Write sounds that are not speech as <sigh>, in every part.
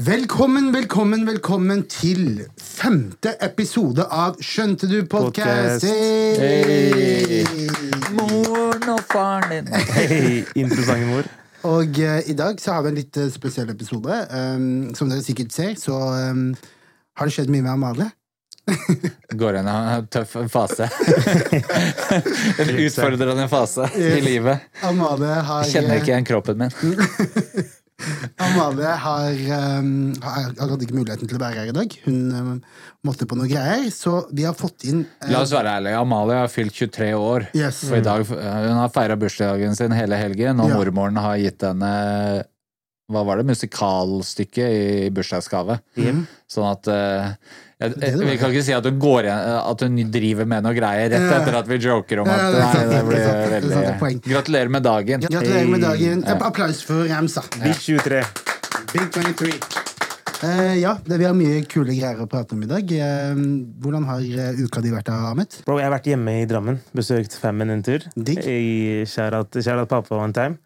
Velkommen, velkommen, velkommen til femte episode av Skjønte du podcast? Podcast. Hey! Moren og faren din. Hei, interessante mor. Og eh, i dag så har vi en litt eh, spesiell episode. Um, som dere sikkert ser, så um, har det skjedd mye med Amalie. <laughs> Går gjennom en tøff fase. <laughs> en utfordrende fase i livet. Amalie har Jeg Kjenner ikke igjen kroppen min. <laughs> Amalie har, um, har, har hadde ikke muligheten til å være her i dag. Hun um, måtte på noe greier, så vi har fått inn uh, La oss være ærlige. Amalie har fylt 23 år. Yes. For i dag, Hun har feira bursdagen sin hele helgen, og Ja. mormoren har gitt henne hva var det, musikalstykke i bursdagsgave. Sånn at eh, jeg, Det Vi kan ikke si at hun, går igjen, at hun driver med noe greier rett Ja. etter at vi joker om at sant, det det blir veldig Gratulerer med dagen. Gratulerer med Hey. dagen. App- Applaus for Ramsa. Big 23. Big 23. Uh, ja, det, vi har mye kule greier å prate om i dag. Uh, hvordan har uh, uka di vært, da, Ahmed? Bro, jeg har vært hjemme i Drammen. Besøkt fem en tur. Digg. I pappa var pappa one time.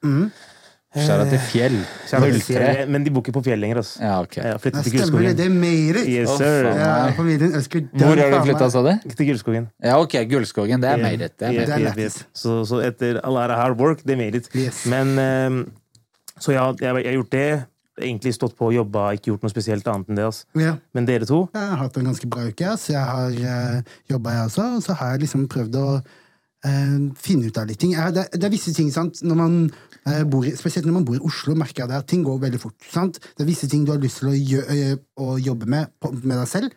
Skjæra til fjell. 03. Men de bor ikke på fjell lenger. Altså. Ja, ok. Jeg flyttet til stemmer det. Gullskogen. Det made it! Yes, sir. faen. Ja, ønsker Hvor har du flytta, sa du? Til Gullskogen. Ja, ok, Gullskogen. Det er made it. Det er Yes, made it. Det er yes, yes. Så, så etter a lot of hard work, they made it. Yes. Men ehm, Så ja, jeg, jeg har gjort det. Egentlig stått på og jobba, ikke gjort noe spesielt annet enn det. Altså. Ja. Men dere to Jeg har hatt en ganske bra uke. Altså. Jeg har uh, jobba, jeg også. Og så har jeg liksom prøvd å eh, finne ut av litt ting. Det, det er visse ting, sant, når man eh, bor Spesielt når man bor i Oslo, merker jeg det at ting går veldig fort. sant? Det er visse ting du har lyst til å, gjø, eh, å jobbe med med deg selv.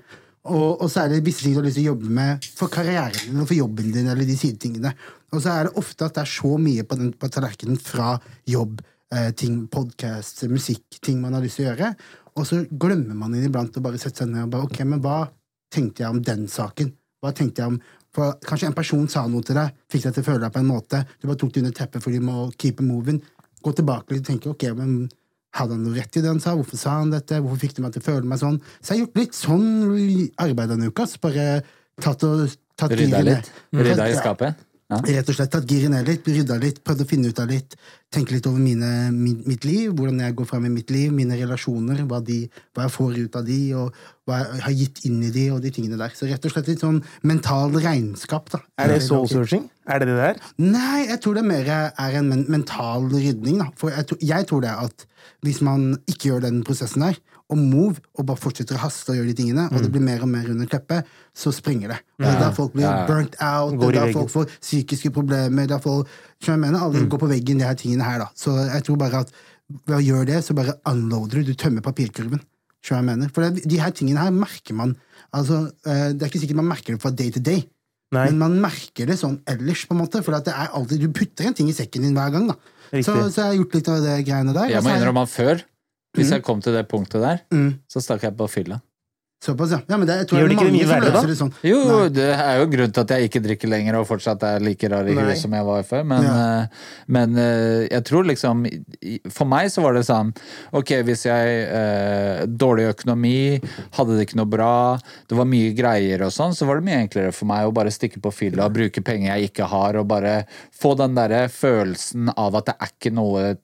Og, og så er det visse ting du har lyst til å jobbe med for karrieren din og for jobben din. eller de sidetingene. Og så er det ofte at det er så mye på, den, på tallerkenen fra jobb, eh, ting, podkast, musikk, ting man har lyst til å gjøre. Og så glemmer man iblant å bare sette seg ned og bare ok, men hva tenkte jeg om den saken? Hva tenkte jeg om for Kanskje en person sa noe til deg, fikk deg til å føle deg på en måte. Du bare tok det under teppet fordi du må keep moving. Gå tilbake og tenke ok, men hadde han noe rett i det han sa? Hvorfor sa han dette? Hvorfor fikk det meg til å føle meg sånn? Så jeg har gjort litt sånn arbeid denne uka. Så bare tatt og tatt Rydda litt. Rydda i skapet. Ja. Rett og slett tatt giret ned litt, rydda litt, prøvd å finne ut av litt. Tenke litt over mine, min, mitt liv, hvordan jeg går fram i mitt liv, mine relasjoner, hva, de, hva jeg får ut av de, og hva jeg har gitt inn i de, og de tingene der. Så rett og slett litt sånn mental regnskap, da. Er det soul searching? Er det det der? Nei, jeg tror det mer er en men mental rydning. Da. For jeg, tror- jeg tror det at hvis man ikke gjør den prosessen der, og move, og bare fortsetter å haste og gjøre de tingene, og det blir mer og mer under teppet, så sprenger det. Og det er der folk blir burnt out, det er der folk får psykiske problemer, det er folk som jeg mener, Alle går på veggen, de her tingene her, da. Så jeg tror bare at ved å gjøre det, så bare unloader du, du tømmer papirkurven. Som jeg mener? For det, de her tingene her merker man Altså, eh, det er ikke sikkert man merker det fra day to day. Nei. Men man merker det sånn ellers, på en måte. For at det er alltid, du putter en ting i sekken din hver gang. da så, så jeg har gjort litt av det greiene der. Jeg må innrømme at før, hvis jeg kom til det punktet der, Mm. så stakk jeg på fylla. Såpass, ja. ja men det, jeg tror Gjør det ikke det mye verre, da? det sånn. Jo, Nei. det er jo grunn til at jeg ikke drikker lenger og fortsatt er like rar i huet som jeg var før. Men, Ja. eh, men eh, jeg tror liksom For meg så var det sånn Ok, hvis jeg eh, Dårlig økonomi, hadde det ikke noe bra, det var mye greier og sånn, så var det mye enklere for meg å bare stikke på fylla og bruke penger jeg ikke har, og bare få den derre følelsen av at det er ikke noe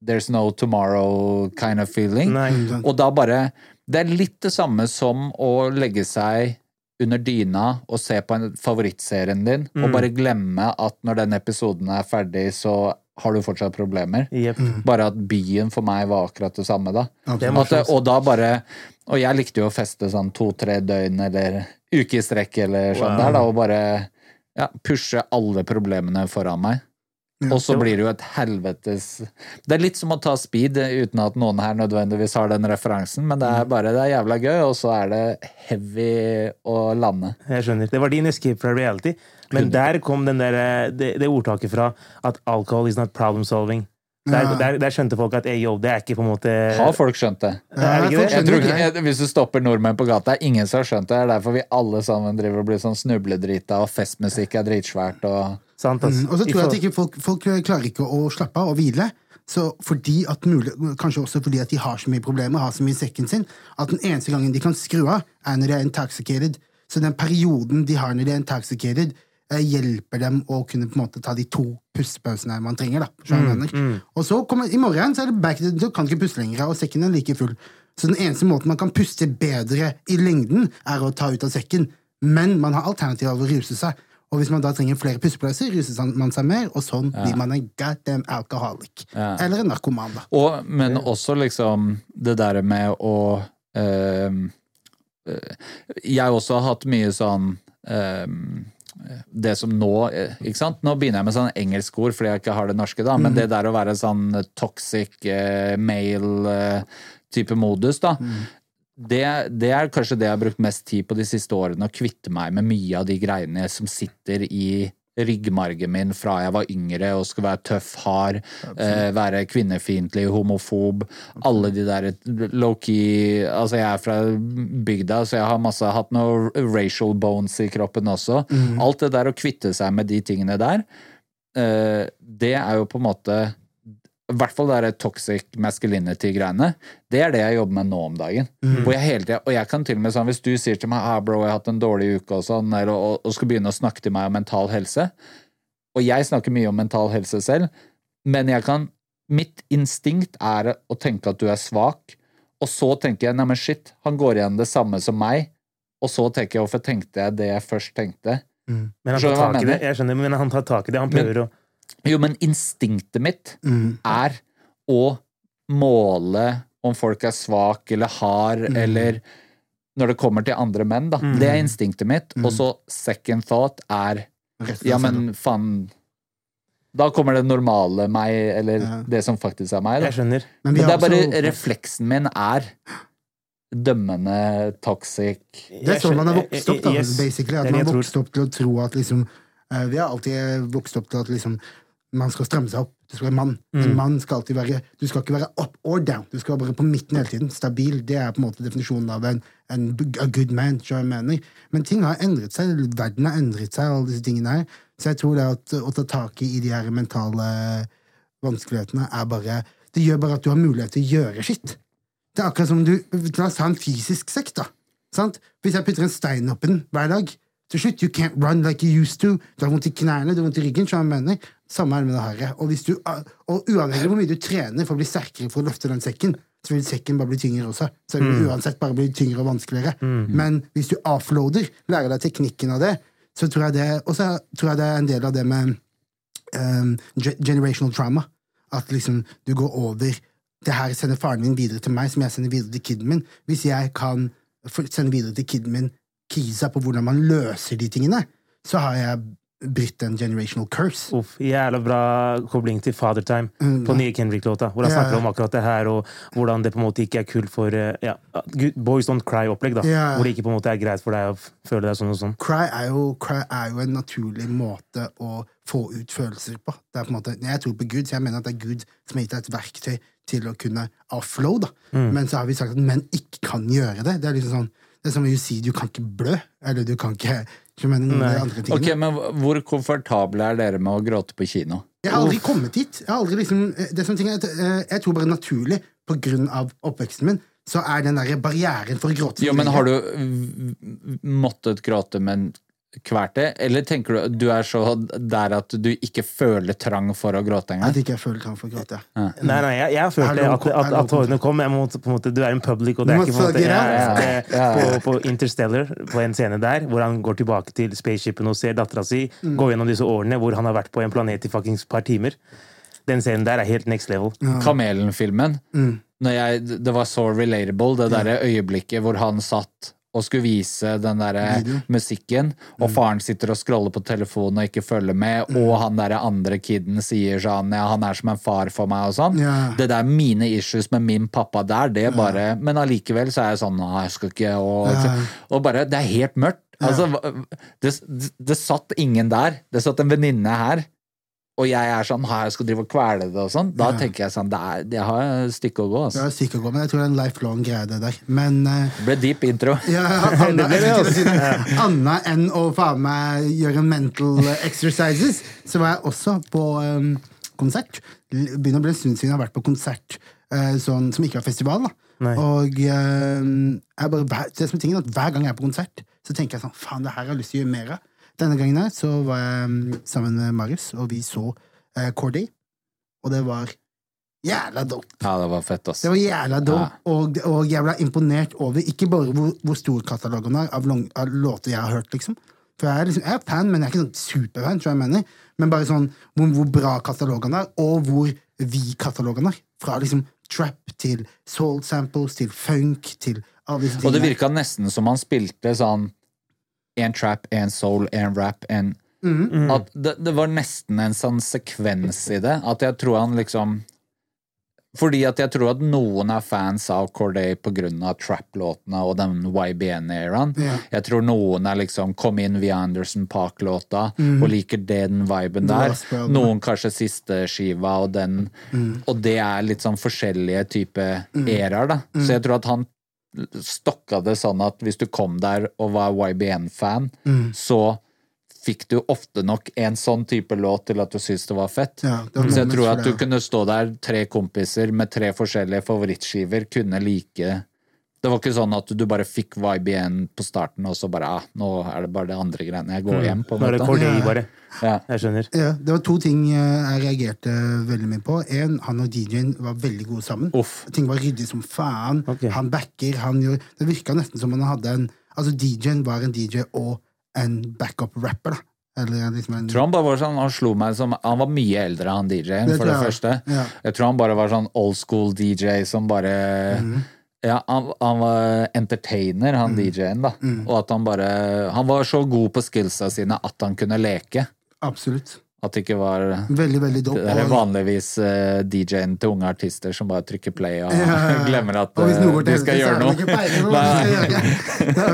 There's no tomorrow kind of feeling. Nei. Og da bare Det er litt det samme som å legge seg under dyna og se på en favorittserien din, og bare glemme at når den episoden er ferdig, så har du fortsatt problemer. Jepp. Bare at byen for meg var akkurat det samme, da. Det At, og da bare Og jeg likte jo å feste sånn to-tre døgn eller uke i strekk eller sånn Wow. der, da, og bare ja, pushe alle problemene foran meg. Og så blir det jo et helvetes Det er litt som å ta speed uten at noen her nødvendigvis har den referansen, men det er bare det er jævla gøy, og så er det heavy å lande. Jeg skjønner. Det var din escape fra reality. Men der kom den der, det, det ordtaket fra at alcohol is not problem solving. Der, Ja. der, der skjønte folk at hey, yo, det er ikke på en måte Har folk skjønt det? Er det ikke det? Jeg tror ikke, jeg, hvis du stopper nordmenn på gata, er ingen som har skjønt det. Det er derfor vi alle sammen driver og blir sånn snubledrita, og festmusikk er dritsvært. og... Sant, altså. Mm, Og så tror jeg at ikke folk, folk klarer ikke å slappe av og hvile. Så fordi at mulig, Kanskje også fordi at de har så mye problemer, har så mye i sekken sin, at den eneste gangen de kan skru av, er når de er intoxicated. Så den perioden de har når de er intoxicated, eh, hjelper dem å kunne på en måte ta de to pustepausene man trenger. da. mm, mener? Og så kommer, i morgen så er det back, du kan ikke puste lenger, og sekken er like full. Så den eneste måten man kan puste bedre i lengden, er å ta ut av sekken. Men man har alternativ av å ruse seg. Og hvis man da trenger flere pusteplasser, ruser man seg mer, og sånn blir man en goddamn alcoholic. Eller en narkoman, da. Og, men også liksom det der med å øh, øh, Jeg også har hatt mye sånn øh, det som nå eh, ikke sant? Nå begynner jeg med sånn engelsk ord fordi jeg ikke har det norske, da, men det der å være sånn toxic eh, male-type modus, da. Det, det er kanskje det jeg har brukt mest tid på de siste årene, å kvitte meg med mye av de greiene som sitter i ryggmargen min fra jeg var yngre og skulle være tøff, hard, eh, være kvinnefiendtlig, homofob. Alle de der low-key Altså, jeg er fra bygda, så jeg har masse hatt noe racial bones i kroppen også. Alt det der å kvitte seg med de tingene der, eh, det er jo på en måte i hvert fall det toxic masculinity-greiene. Det er det jeg jobber med nå om dagen. Hvor jeg hele tiden, og jeg kan til og med sånn, Hvis du sier til meg ah, bro, jeg har hatt en dårlig uke og sånn, eller, og, og skal begynne å snakke til meg om mental helse Og jeg snakker mye om mental helse selv, men jeg kan Mitt instinkt er å tenke at du er svak, og så tenker jeg neimen shit, han går igjen det samme som meg, og så tenker jeg hvorfor tenkte jeg det jeg først tenkte? Men han tar tak i det. Jeg skjønner, men han tar tak i det. Han Men- prøver å Jo, men instinktet mitt Mm. er å måle om folk er svak eller hard, Mm. eller når det kommer til andre menn, da. Det er instinktet mitt. Og så second thought er Ja, men faen Da kommer det normale meg, eller Ja. det som faktisk er meg. Da. Jeg skjønner. Men Men det er bare også- refleksen min er dømmende, toxic Det er sånn man har vokst opp, da, Yes. basically. At er man har vokst opp til å tro at liksom Vi har alltid vokst opp til at liksom man skal stramme seg opp. Du skal være mann. Mm. En mann skal alltid være Du skal ikke være up or down. Du skal være bare på midten hele tiden. Stabil. Det er på en måte definisjonen av en, en a good man. Men ting har endret seg. Verden har endret seg, alle disse tingene her. Så jeg tror det at å ta tak i de her mentale vanskelighetene er bare Det gjør bare at du har mulighet til å gjøre skitt. Det er akkurat som du La oss ha en fysisk sekt, da. Sant? Hvis jeg putter en stein oppi den hver dag til slutt, you can't run like you used to. Du har vondt i knærne, du har vondt i ryggen. jeg mener. Samme er det med det her. Og, hvis du, og uavhengig av hvor mye du trener for å bli sterkere for å løfte den sekken, så vil sekken bare bli tyngre også. Så vil mm. uansett bare bli tyngre og vanskeligere. Men hvis du offloader, lærer deg teknikken av det, så tror jeg det Og så tror jeg det er en del av det med um, generational trauma. At liksom du går over Det her sender faren min videre til meg, som jeg sender videre til kiden min. Hvis jeg kan sende videre til kiden min kisa på hvordan man løser de tingene, så har jeg brytt en generational curse. Uff, jævla bra kobling til Father Time Mm, på nye Kendrick-låta. Hvor han snakker om akkurat det her, og hvordan det på en måte ikke er kult for eh, ja, Boys Don't Cry-opplegg. da Ja. Hvor det ikke på en måte er greit for deg å føle deg sånn og sånn. Cry er, jo, cry er jo en naturlig måte å få ut følelser på. Det er på en måte, jeg tror på Gud, så jeg mener at det er Gud som har gitt deg et verktøy til å kunne offload. Da. Mm. Men så har vi sagt at menn ikke kan gjøre det. Det er liksom sånn det er som å si du kan ikke blø, eller du kan ikke noen andre tingene. Ok, men hvor komfortable er dere med å gråte på kino? Jeg har aldri kommet dit. Jeg, har aldri liksom, det som ting er, at, eh, jeg tror bare naturlig, på grunn av oppveksten min, så er den der barrieren for å gråte Jo, men har du måttet gråte, men kvært det? Eller tenker du du er så der at du ikke føler trang for å gråte At engang? ikke jeg føler trang for å gråte. Nei, nei, jeg, jeg følte at, at, at tårene kom. Jeg må, på en måte, du er en public, og det er ikke på en måte jeg, jeg- Ja, ja, ja. På, på Interstellar, på en scene der, hvor han går tilbake til spaceshipen og ser dattera si Mm. gå gjennom disse årene hvor han har vært på en planet i fuckings par timer. Den scenen der er helt next level. Kamelen-filmen. Når jeg, det var så relatable, det derre øyeblikket hvor han satt og skulle vise den der musikken, og faren sitter og scroller på telefonen og ikke følger med, og han der andre kiden sier sånn ja, han er som en far for meg og sånn. Yeah. Det der mine issues med min pappa der, det bare Men allikevel så er jeg sånn Nei, jeg skal ikke og, og bare Det er helt mørkt. Altså, det, det satt ingen der. Det satt en venninne her. Og jeg er sånn her, jeg skal drive og kvele det og sånn, da tenker jeg sånn Det, er, det har et stykke å gå. Det har et stykke å gå, men jeg tror det er en lifelong greie, det der. Men uh, Det ble deep intro. <laughs> ja, Anna, <laughs> jeg si. Anna enn å faen meg gjøre mental exercises, så var jeg også på um, konsert. Begynner å bli en stund siden jeg har vært på konsert uh, sånn, som ikke var festival. da. Nei. Og uh, jeg bare, det som er tingen at hver gang jeg er på konsert, så tenker jeg sånn Faen, det her har jeg lyst til å gjøre mer av. Denne gangen her så var jeg mm, sammen med Marius, og vi så uh, Cordy. Og det var jævla dope. Ja, det var fett, ass. Det var jævla dope, og, og jeg ble imponert over ikke bare hvor, hvor stor katalogen er av, long, av låter jeg har hørt, liksom. For jeg er, liksom, jeg er fan, men jeg er ikke sånn superfan, tror jeg jeg mener. Men bare sånn hvor, hvor bra katalogen er, og hvor vid katalogen er. Fra liksom trap til soul samples til funk til alle disse Og det tingene. virka nesten som han spilte sånn en trap, en soul, en rap, en Mhm. At det, det var nesten en sånn sekvens i det. At jeg tror han liksom Fordi at jeg tror at noen er fans av Corday av trap-låtene og den YBN-eraen. Ja. Jeg tror noen er liksom kom inn via Anderson Park-låta og liker den viben der. Noen kanskje siste skiva og den. Og det er litt sånn forskjellige type eraer, da. Så jeg tror at han stokka det sånn at hvis du kom der og var YBN-fan, så fikk du ofte nok en sånn type låt til at du syntes det var fett. Ja, det var så jeg tror at du kunne stå der, tre kompiser med tre forskjellige favorittskiver, kunne like Det var ikke sånn at du bare fikk vibe igjen på starten, og så bare ah, nå er det bare det andre greiene. Jeg går hjem, på Nå er en det måte. Ja. bare. Ja. Jeg skjønner. Ja, det var to ting jeg reagerte veldig mye på. En, han og DJ-en var veldig gode sammen. Uff. Ting var ryddig som faen. Okay. Han backer, han gjorde Det virka nesten som han hadde en Altså, DJ-en var en DJ og en backup-rapper, da. Eller liksom en tror han bare var sånn, han slo meg som Han var mye eldre, han DJ-en, for det første. Ja. Jeg tror han bare var sånn old school DJ som bare Mhm. Ja, han, han var entertainer, han DJ-en, da. Mm. Og at han bare Han var så god på skillsa sine at han kunne leke. Absolutt. At det ikke var Veldig, veldig dope. det er vanligvis uh, DJ-en til unge artister som bare trykker play og Ja, ja, <laughs> glemmer at Og eh, til de skal gjøre noe. <laughs>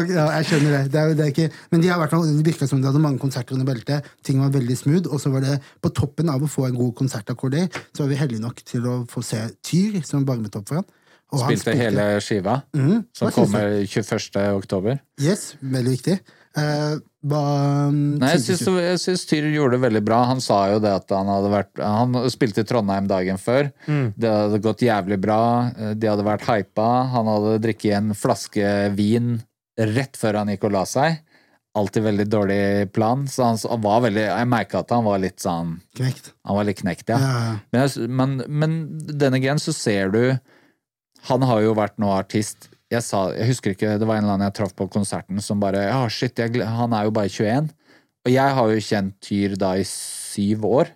Ja, jeg skjønner det. det, er, det er ikke, men de har hvert fall, det virka som de hadde mange konserter under beltet. Ting var veldig smooth. Og så var det på toppen av å få en god konsertakkord, så var vi heldige nok til å få se Tyr som varmet opp for han. Og spilte, Spilte hele skiva, mm, som kommer 21. oktober. Yes, veldig viktig. Uh, ba, mm, Nei, jeg syns, jeg syns Tyr gjorde det veldig bra. Han sa jo det at han hadde vært Han spilte i Trondheim dagen før. Det hadde gått jævlig bra. De hadde vært hypa. Han hadde drikket en flaske vin rett før han gikk og la seg. Alltid veldig dårlig plan. Så han, han var veldig Jeg merka at han var litt sånn Knekt. Han var litt knekt, ja. Ja, ja. Men, men, men denne gangen så ser du Han har jo vært nå artist. Jeg, sa, jeg husker ikke, det var en eller annen jeg traff på konserten som bare Ja, shit, jeg, han er jo bare 21. Og jeg har jo kjent Tyr da i syv år.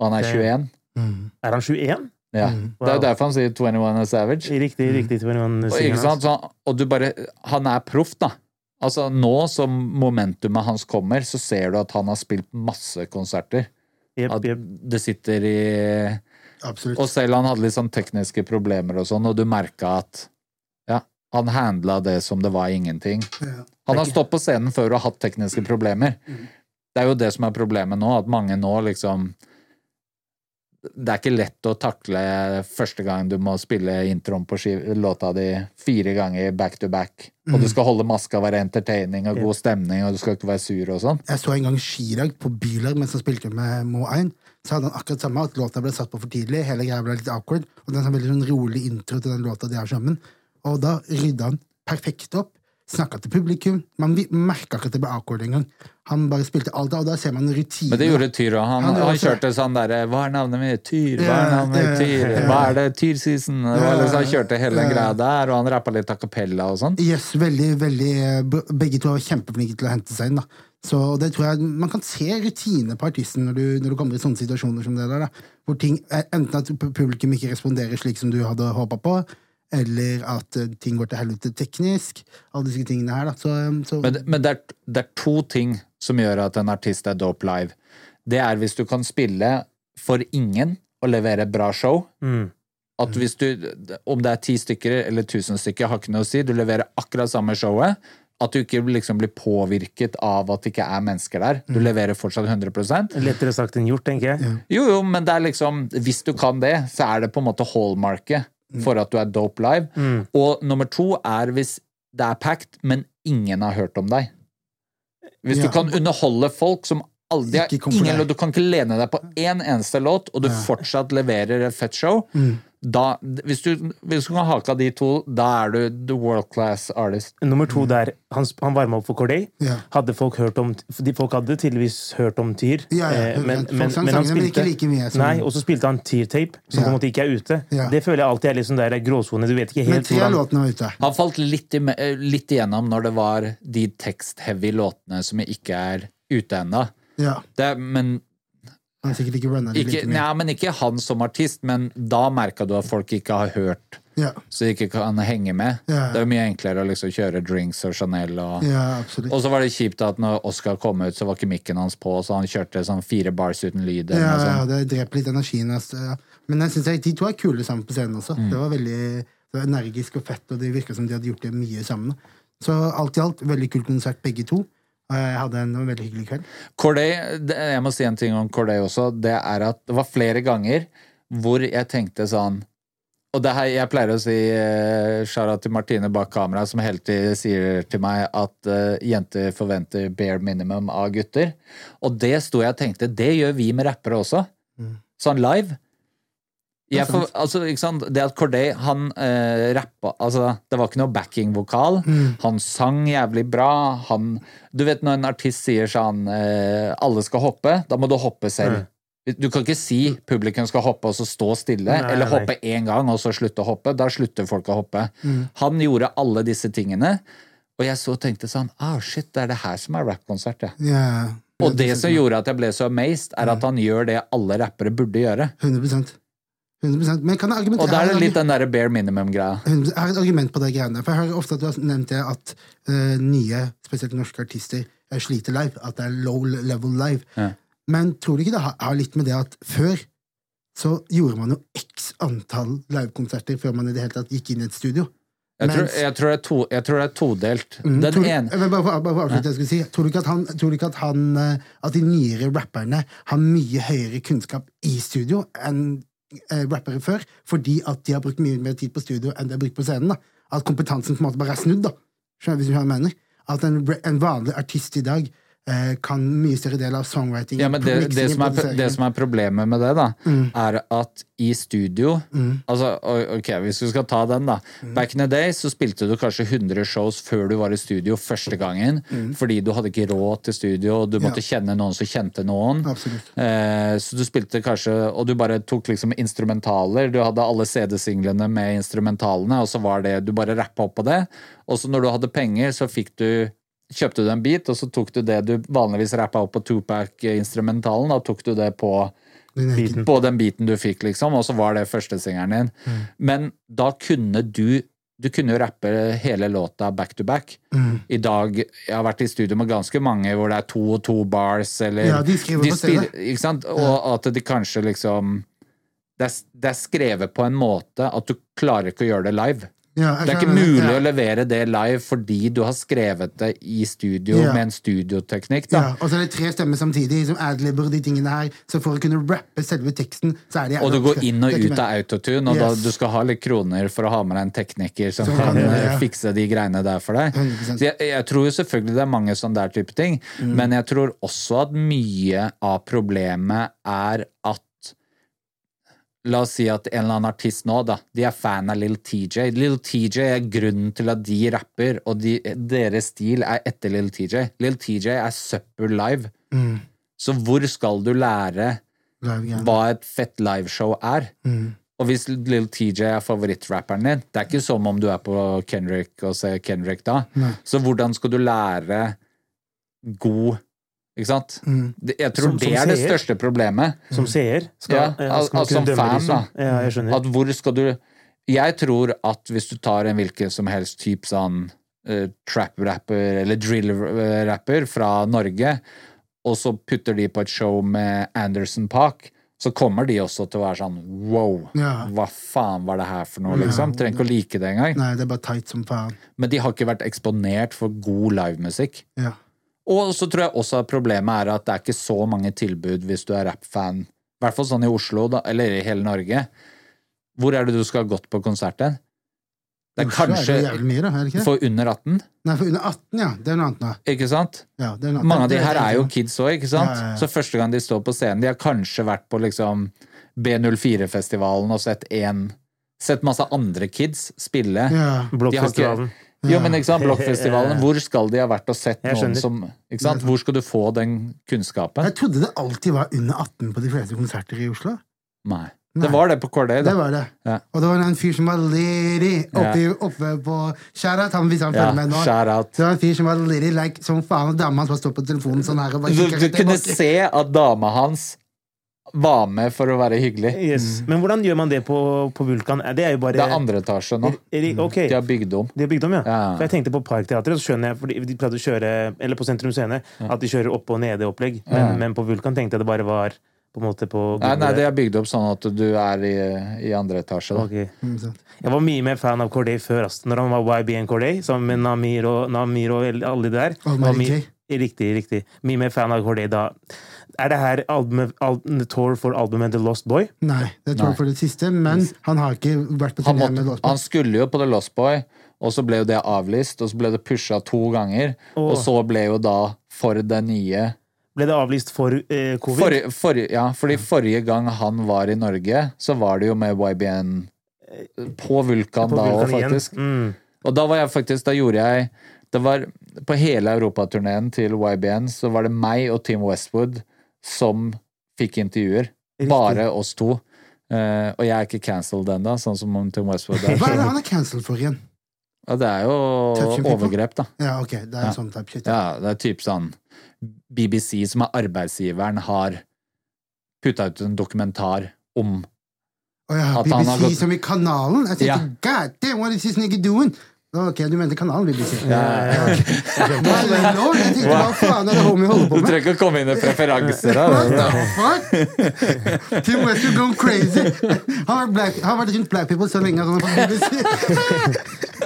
Og han er 21. Mm. Er han 21? Ja. Mm. Det er jo derfor han sier 21 is savage. Riktig, riktig. 21 Og, ikke sant? Så, og du bare Han er proff, da. Altså Nå som momentumet hans kommer, så ser du at han har spilt masse konserter. Jep, At det sitter i Absolutt. Og selv han hadde litt sånn tekniske problemer og sånn, og du merka at ja, han handla det som det var ingenting. Ja. Han har stått på scenen før og hatt tekniske problemer. Det er jo det som er problemet nå, at mange nå liksom Det er ikke lett å takle første gang du må spille introen på låta di fire ganger back to back, og du skal holde maska, være entertaining og god stemning, og du skal ikke være sur og sånn. Jeg så en gang Chirag på Bylag mens han spilte med Mo Ayn. Så hadde han akkurat samme, at låta ble satt på for tidlig. Hele greia ble litt awkward. Og det er en sånn veldig sånn rolig intro til den låta de har sammen. Og da rydda han perfekt opp. Snakka til publikum. Man merka ikke at det ble awkward engang. Han bare spilte alt, og da ser man rutiner. Men det gjorde Tyr òg. Han, Han han kjørte sånn derre Hva er navnet mitt? Tyr. Hva er navnet mitt? Tyr. Hva er det? Tyr-season. Liksom, Han kjørte hele den greia der, og han rappa litt a cappella og sånn. Yes, veldig, veldig eh, Begge to var kjempeflinke til å hente seg inn. da Så det tror jeg Man kan se rutine på artisten når du, når du kommer i sånne situasjoner som det der. da Hvor ting eh, Enten at publikum ikke responderer slik som du hadde håpa på, eller at eh, ting går til helvete teknisk. Alle disse tingene her. da Så, eh, så Men, men det, er, det er to ting som gjør at en artist er dope live. Det er hvis du kan spille for ingen og levere bra show. Mm. At hvis du, Om det er ti stykker eller tusen stykker, har ikke noe å si. Du leverer akkurat samme showet. At du ikke liksom blir påvirket av at det ikke er mennesker der. Du leverer fortsatt 100% Lettere sagt enn gjort, tenker jeg. Jo, jo, men det er liksom Hvis du kan det, så er det på en måte hallmarket for at du er dope live. Og nummer to er hvis det er packed, men ingen har hørt om deg. Hvis Ja. du kan underholde folk som aldri har ingen låt, Du kan ikke lene deg på én eneste låt, og du fortsatt leverer et fett show. Mm. Da, hvis, du, hvis du kan hake av de to, da er du the world class artist. Nummer to der, han, han varma opp for Corday. Mm. Ja. Hadde folk hørt om de Folk hadde tydeligvis hørt om Tyr, Ja, ja, eh, men, men, men han spilte men like mye Nei, og så spilte han Tyr-tape, som Ja. på en måte ikke er ute. Ja. Det føler jeg alltid er liksom der er gråsone. Du vet ikke helt hvordan låtene var ute. Han falt litt, i, eh, litt igjennom når det var de tekst-heavy låtene som ikke er ute ennå. Ja. Det- Men Han sikkert ikke runna det like mye. nei, men ikke han som artist, men da merka du at folk ikke har hørt, Ja. så de ikke kan henge med. Ja. Det er jo mye enklere å liksom kjøre drinks og Chanel og ja. Og så var det kjipt at når Oscar kom ut, så var ikke mikken hans på, så han kjørte sånn fire bars uten lyd. Ja, ja, det dreper litt energien. Altså. Ja. Men jeg synes de to er kule sammen på scenen også. Mm. Det var veldig det var energisk og fett, og det virka som de hadde gjort det mye sammen. Så alt i alt, veldig kul konsert, begge to. Og jeg hadde en, veldig hyggelig kveld. Corday, jeg må si en ting om Corday også. Det er at det var flere ganger hvor jeg tenkte sånn Og det her, jeg pleier å si uh, Shara til Martine bak kamera, som hele tiden sier til meg at eh, jenter forventer bare minimum av gutter. Og det sto jeg og tenkte, det gjør vi med rappere også. Sånn live. Er for, altså? Det at Corday han eh, rappa altså, Det var ikke noe backing-vokal. Han sang jævlig bra. Han, du vet når en artist sier sånn eh, Alle skal hoppe. Da må du hoppe selv. Du kan ikke si publikum skal hoppe og så stå stille, Nei, eller hoppe én gang og så slutte å hoppe. Da slutter folk å hoppe. Han gjorde alle disse tingene, og jeg så tenkte sånn Ah, shit, det er det her som er rappkonsert, ja. Yeah. Og det som gjorde at jeg ble så amazed, er at han gjør det alle rappere burde gjøre. 100 100 Men kan jeg argumentere Og da er det litt den der bare minimum-greia. Jeg har et argument på det greiene. For jeg hører ofte at du har nevnt det at uh, nye, spesielt norske artister, er sliter live. At det er low level live. Ja. Men tror du ikke det har, litt med det at før så gjorde man jo x antall livekonserter før man i det hele tatt gikk inn i et studio? Jeg tror, jeg, tror to, jeg tror det er todelt. Mm, Den tror, ene bare, bare, bare avslutte det jeg skulle si. Tror du ikke at, han, tror du ikke at, han, eh, at de nyere rapperne har mye høyere kunnskap i studio enn rappere før? Fordi at de har brukt mye mer tid på studio enn de har brukt på scenen? da. At kompetansen på en måte bare er snudd? da. Skjønner du hva jeg mener? At en, en vanlig artist i dag eh, kan mye større del av songwriting ja, men det, det, som er, det som er problemet med det, da, Mm. er at i studio Altså, ok, hvis vi skal ta den, da. Mm. Back in the day så spilte du kanskje 100 shows før du var i studio første gangen, fordi du hadde ikke råd til studio, og du måtte Mm. Ja. kjenne noen som kjente noen. Eh, så du spilte kanskje Og du bare tok liksom instrumentaler. Du hadde alle CD-singlene med instrumentalene, og så var det Du bare rappa opp på det. Og så når du hadde penger, så fikk du Kjøpte du en bit, og så tok du det du vanligvis rappa opp på Tupac-instrumentalen, da tok du det på er på den biten du fikk, liksom, og så var det førstesingeren din. Men da kunne du Du kunne jo rappe hele låta back to back. I dag Jeg har vært i studio med ganske mange hvor det er to og to bars, eller Ja, de skriver på spiller- stedet. Ikke sant? Og at de kanskje liksom det er, det er skrevet på en måte at du klarer ikke å gjøre det live. Ja, Det er ikke mulig ja. å levere det live fordi du har skrevet det i studio Ja. med en studioteknikk. da. Ja, og så er det tre stemmer samtidig som adlibber de tingene her. Så for å kunne rappe selve teksten, så er det Og du går inn og Det ut av autotune, og da du skal ha litt kroner for å ha med deg en tekniker som Som kan kan det, eh, fikse de greiene der for deg. Så jeg, jeg tror jo selvfølgelig det er mange sånne der type ting, Mm. men jeg tror også at mye av problemet er at La oss si at en eller annen artist nå, da, de er fan av Lill TJ. Lill TJ er grunnen til at de rapper, og de, deres stil er etter Lill TJ. Lill TJ er søppel live. Mm. Så hvor skal du lære hva et fett liveshow er? Mm. Og hvis Lill TJ er favorittrapperen din, det er ikke som om du er på Kendrick og ser Kendrick da. Nei. Så hvordan skal du lære god Ikke sant? Mm. Jeg tror Som- det er det seer. største problemet. Som seer. Skal, Ja, ja, skal altså som fan, liksom? da. Ja, jeg skjønner. At hvor skal du Jeg tror at hvis du tar en hvilken som helst type sånn uh, trap-rapper eller drill-rapper fra Norge, og så putter de på et show med Anderson Park, så kommer de også til å være sånn wow, Ja. hva faen var det her for noe, liksom? Trenger ikke å like det engang. Nei, det er bare tight som faen. Men de har ikke vært eksponert for god livemusikk. Ja. Og så tror jeg også at problemet er at det er ikke så mange tilbud hvis du er rappfan. I hvert fall sånn i Oslo, da, eller i hele Norge. Hvor er det du skal ha gått på konserten? Det er Oslo kanskje er det mye, da, er det for under 18, Nei, for under 18, ja. Det er noe annet nå. ikke sant? Ja, det er noe Mange av de her er jo kids òg, ikke sant? Ja, ja, ja. Så første gang de står på scenen, de har kanskje vært på liksom B04-festivalen og sett én Sett masse andre kids spille. Ja. Blokkfestivalen. Jo, men ikke sant, Blokkfestivalen, <laughs> hvor skal de ha vært og sett noen som ikke sant? Hvor skal du få den kunnskapen? Jeg trodde det alltid var under 18 på de fleste konserter i Oslo. Nei. Nei. Det var det på Corday, Det var det. Ja. Og det var en fyr som var lady oppe, oppe på Sharat. Han hvis han Ja, følger med nå. Det var en fyr som var lady like som faen, og dama hans bare står på telefonen sånn her Du, du kunne se at dama hans var med for å være hyggelig. Yes. Men hvordan gjør man det på, på Vulkan? Det er jo bare Det er andre etasje nå. Er er, okay. De har bygd om. de har bygd om, ja. Ja. For jeg tenkte på Parkteatret, så skjønner jeg, for de pleide å kjøre Eller på Sentrum Scene, at de kjører oppe og nede opplegg. Men, Ja. men på Vulkan tenkte jeg det bare var på en måte på Nei, nei, gulvet. de har bygd opp sånn at du er i, i andre etasje. Da. Ok. Mm. Jeg var mye mer fan av Corday før, ass. når han var YBN Corday, sammen med Namir og, Namir og alle de der. J. Riktig, riktig. Mye mer fan av Corday da. Er det her albumet, al tour for albumet The Lost Boy? Nei, det er Nei. for det siste, men han har ikke vært på turné med Lost Boy. han skulle jo på The Lost Boy, og så ble jo det avlyst, og så ble det pusha to ganger. Og så ble jo da for det nye Ble det avlyst for eh, covid? For, for, Ja, fordi forrige gang han var i Norge, så var det jo med YBN på Vulkan På da òg, faktisk. Mm. Og da var jeg faktisk Da gjorde jeg Det var På hele europaturneen til YBN så var det meg og Tim Westwood som fikk intervjuer. Riktig. Bare oss to. Uh, og jeg er ikke cancelled ennå, sånn som om Tim Westwood <laughs> er. Hva er det han er cancelled for igjen? Ja, det er jo overgrep, da. Ja, ok, det er Ja. sånn type shit. Ja, det er typ sånn BBC, som er arbeidsgiveren, har putta ut en dokumentar om oh, ja, BBC gått- som i kanalen? Jeg tenkte, Ja. god damn, what is this nigga doing? Ok, du mente kanalen BBC. Ja, ja, ja. Hva? <laughs> Jeg tenkte, hva faen er det homie holder Du på med? trenger ikke å komme inn i preferanser. What the fuck? <laughs> Tim Westwood going crazy. Han har vært rundt black people så lenge han har fått BBC. <laughs>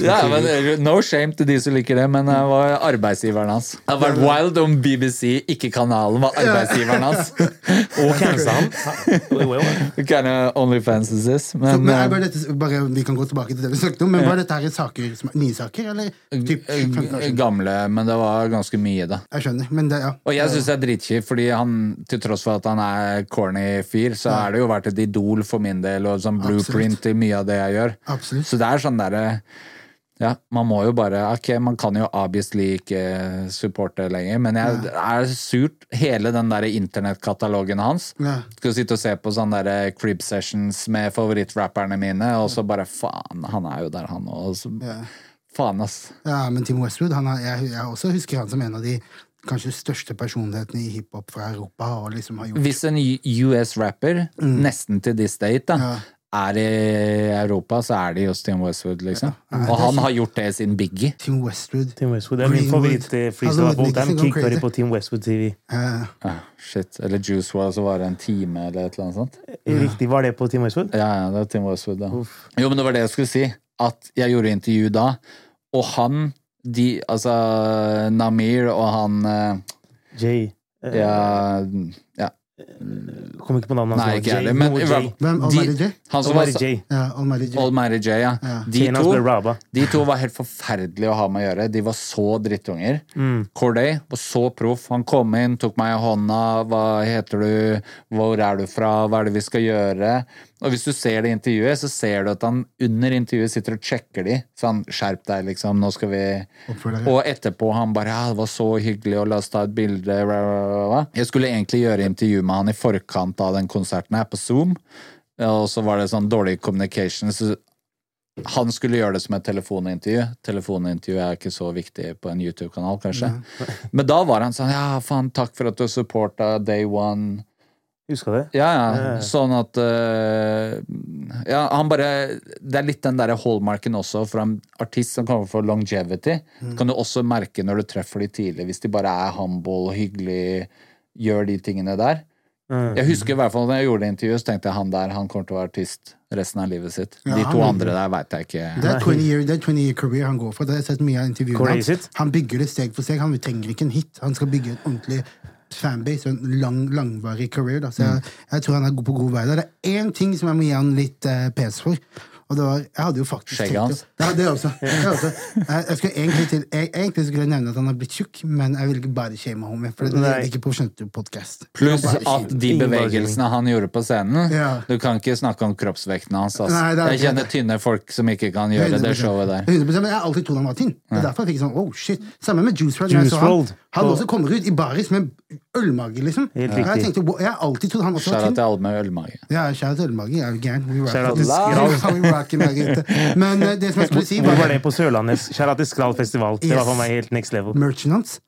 Ja, men eh, No shame til de som liker det, men jeg var arbeidsgiveren hans. Det hadde vært wild om BBC, ikke kanalen, var arbeidsgiveren hans. <laughs> Og jo, jo. Kind of OnlyFans is this. Så, Men, men er eh, bare dette, bare, vi kan gå tilbake til det vi snakket om, men var dette her saker, er nye saker, eller? Typ, eh, 15 år siden? gamle, men det var ganske mye, da. Jeg skjønner, men det, ja. Og jeg syns det er dritkjipt, fordi han, til tross for at han er corny fyr, så har det jo vært et idol for min del, og sånn blueprint i mye av det jeg gjør. Absolutt. Så det er sånn derre ja, man må jo bare Ok, man kan jo obviously ikke supporte lenger, men jeg det er surt, hele den der internettkatalogen hans. Ja. Skal sitte og se på sånne der crib sessions med favorittrapperne mine, og så bare faen, han er jo der, han òg. Ja. Faen, ass. Ja, men Tim Westwood, han er, jeg, jeg også husker han som en av de kanskje største personlighetene i hiphop fra Europa. Liksom har gjort Hvis en US-rapper, nesten til this date, da, Ja. Er i Europa, så er de hos Tim Westwood, liksom. Og han har gjort det siden Biggie. Tim Westwood. Tim Westwood det er min Greenwood. favoritt-freestyle Hallo, of all time. Nixon gone Kid Curry på Team Westwood TV. Uh. Ah, shit. Eller Juice WRLD, så var det en time eller et eller annet sånt. Riktig, var det på Team Westwood? Ja, ja, det var Tim Westwood, da. Jo, men det var det jeg skulle si. At jeg gjorde intervju da, og han de, Altså Namir og han eh, Jay. Uh, Ja, ja Kom ikke på navnet hans. Nei, ikke heller. Men Noe i Hvem? Almighty J? Han som var Almighty Jay. Ja, Almighty J. Almighty J, ja. Ja. De Chain hans ble to, rabba. de to var helt forferdelige å ha med å gjøre. De var så drittunger. Mm. Corday var så proff. Han kom inn, tok meg i hånda. Hva heter du? Hvor er du fra? Hva er det vi skal gjøre? Og hvis du ser det i intervjuet, så ser du at han under intervjuet sitter og sjekker de. Så han skjerp deg, liksom. Nå skal vi Oppfør. Og etterpå han bare ja, det var så hyggelig, og la oss ta et bilde. Jeg skulle egentlig gjøre intervju med han i forkant av den konserten her, på Zoom. Og så var det sånn dårlig communication. Så han skulle gjøre det som et telefonintervju. Telefonintervju er ikke så viktig på en YouTube-kanal, kanskje. Men da var han sånn ja, faen, takk for at du supporta Day One. Huska det? Ja, ja. Ja. Sånn at uh, Ja, han bare Det er litt den derre hallmarken også for en artist som kommer for longevity. Kan du også merke når du treffer de tidlig, hvis de bare er humble, og hyggelig, gjør de tingene der. Jeg husker i hvert fall når jeg gjorde det intervjuet, så tenkte jeg han der han kommer til å være artist resten av livet sitt. Ja, De to han- andre der veit jeg ikke. Det er 20 year, det er 20 year career han går for. Det har jeg sett mye av intervjuene hans. Han bygger det steg for steg. Han trenger ikke en hit. Han skal bygge et ordentlig fanbase og en lang, langvarig career. Da. Så jeg, jeg tror han er på god vei. der. Det er én ting som jeg må gi han litt eh, pes for. Og det var, jeg hadde jo faktisk Skjegget hans? Ja, det også. Det også. Jeg, jeg skulle egentlig, til, jeg, egentlig skulle jeg nevne at han har blitt tjukk, men jeg vil ikke bare shame homie. For det, det er ikke profesjonelt podcast. Pluss at de bevegelsene han gjorde på scenen Ja. Du kan ikke snakke om kroppsvekten hans. Altså. Nei, er jeg kjenner det. tynne folk som ikke kan gjøre det 100%. showet der. 100%, men jeg har alltid trodd han var tynn. Det er derfor jeg fikk sånn, oh shit. Samme med Juice WRLD. Juice så han. WRLD. Han også kommer ut i baris med ølmage, liksom. Helt Og Jeg, tenkte, jeg har alltid trodd han også var Skjæra Kjære til alle med ølmage. Ja, kjære til ølmage. Jeg er gæren. We i Ja, Margrethe. Men eh, det som jeg skulle si, Hvor var det på Sørlandets Kjære til Skral festival. Det var for meg helt next level. merchen hans.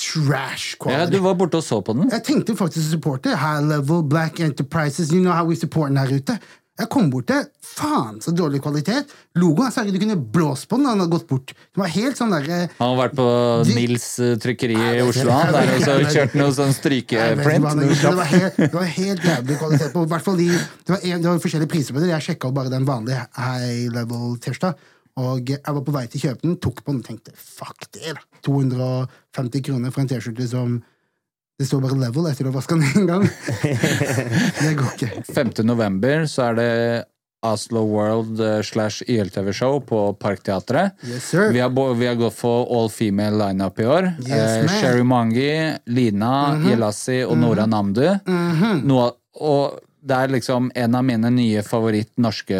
Trash Ja, quality. du var borte og så på den. Jeg tenkte faktisk å supporte High Level, Black Enterprises. You know how we support den her ute. Jeg kom bort til faen så dårlig kvalitet. Logoen er særlig du kunne blåst på den da han hadde gått bort. Det var helt sånn der, Han har vært på De- Nils eh, trykkeri i Oslo, han der, og så kjørt noe sånn ikke strykeprint. Det, Det var helt, det var helt jævlig kvalitet på. hvert fall de, det, var en, det var forskjellige priser på det. Jeg sjekka bare den vanlige high level T-skjorta. Og jeg var på vei til å kjøpe den, tok på den og tenkte fuck det, da. 250 kroner for en T-skjorte som Det står bare level etter å ha vaska den én gang. <laughs> det går ikke. 5. november så er det Oslo World eh, slash YLTV-show på Parkteatret. Yes, sir. Vi har, vi har gått for all female lineup i år. Yes, eh. Sherry Mangi, Lina, Yelassi og Nora Namdu. Noe, og det er liksom en av mine nye favoritt norske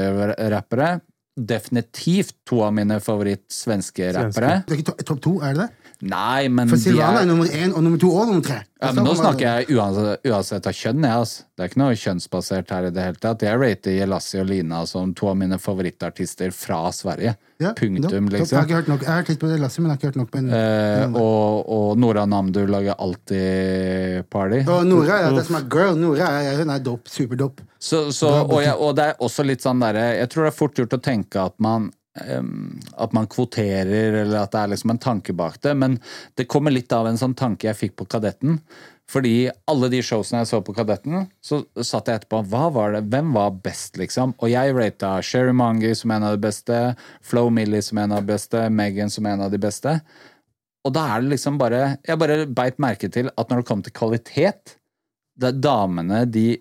rappere. Definitivt to av mine favoritt svenske rappere. Det er ikke topp to, er det det? Nei, men For Silvana er er nummer én og nummer to og nummer tre. ja, men nå snakker jeg uansett, uansett av kjønn, jeg, altså. Det er ikke noe kjønnsbasert her i det hele tatt. Jeg rater Jelassi og Lina som to av mine favorittartister fra Sverige. Ja, Punktum, topp. Jeg har liksom. ikke hørt nok. Jeg har hørt litt på Jelassi, men jeg har ikke hørt nok på en Eh, og, og Nora Namdu lager alltid party. Og Nora, ja, det som er girl, Nora hun er dope. Superdope. Så, så, og, jeg, og det er også litt sånn derre Jeg tror det er fort gjort å tenke at man at man kvoterer, eller at det er liksom en tanke bak det. Men det kommer litt av en sånn tanke jeg fikk på Kadetten. Fordi alle de showsene jeg så på Kadetten, så satt jeg etterpå hva var det, Hvem var best, liksom? Og jeg rata Sherry Mangi som en av de beste, Flo Millie som en av de beste, Megan som en av de beste. Og da er det liksom bare Jeg bare beit merke til at når det kom til kvalitet det er Damene, de.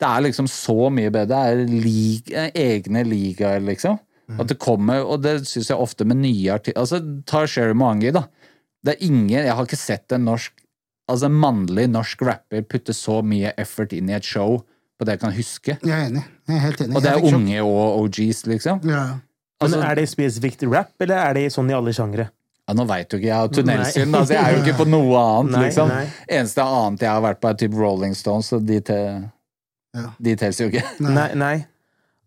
Det er liksom så mye bedre. Det er lig, eh, egne ligaer, liksom. At det kommer, og det syns jeg ofte med nye artister Altså, ta Sherry Moangi, da. Det er ingen Jeg har ikke sett en norsk Altså en mannlig norsk rapper putte så mye effort inn i et show på det jeg kan huske. Jeg er enig. Jeg er helt enig. Og det er unge og OGs, liksom. Ja. Men Altså- Er det spesifikt rap, eller er det sånn i alle sjangre? Ja, nå veit jo ikke jeg har tunnelsyn, altså jeg er jo ikke på noe annet, <laughs> Nei, liksom. nei. Eneste annet jeg har vært på, er typ Rolling Stones, og de, te, Ja. de teller jo ikke. Nei. nei.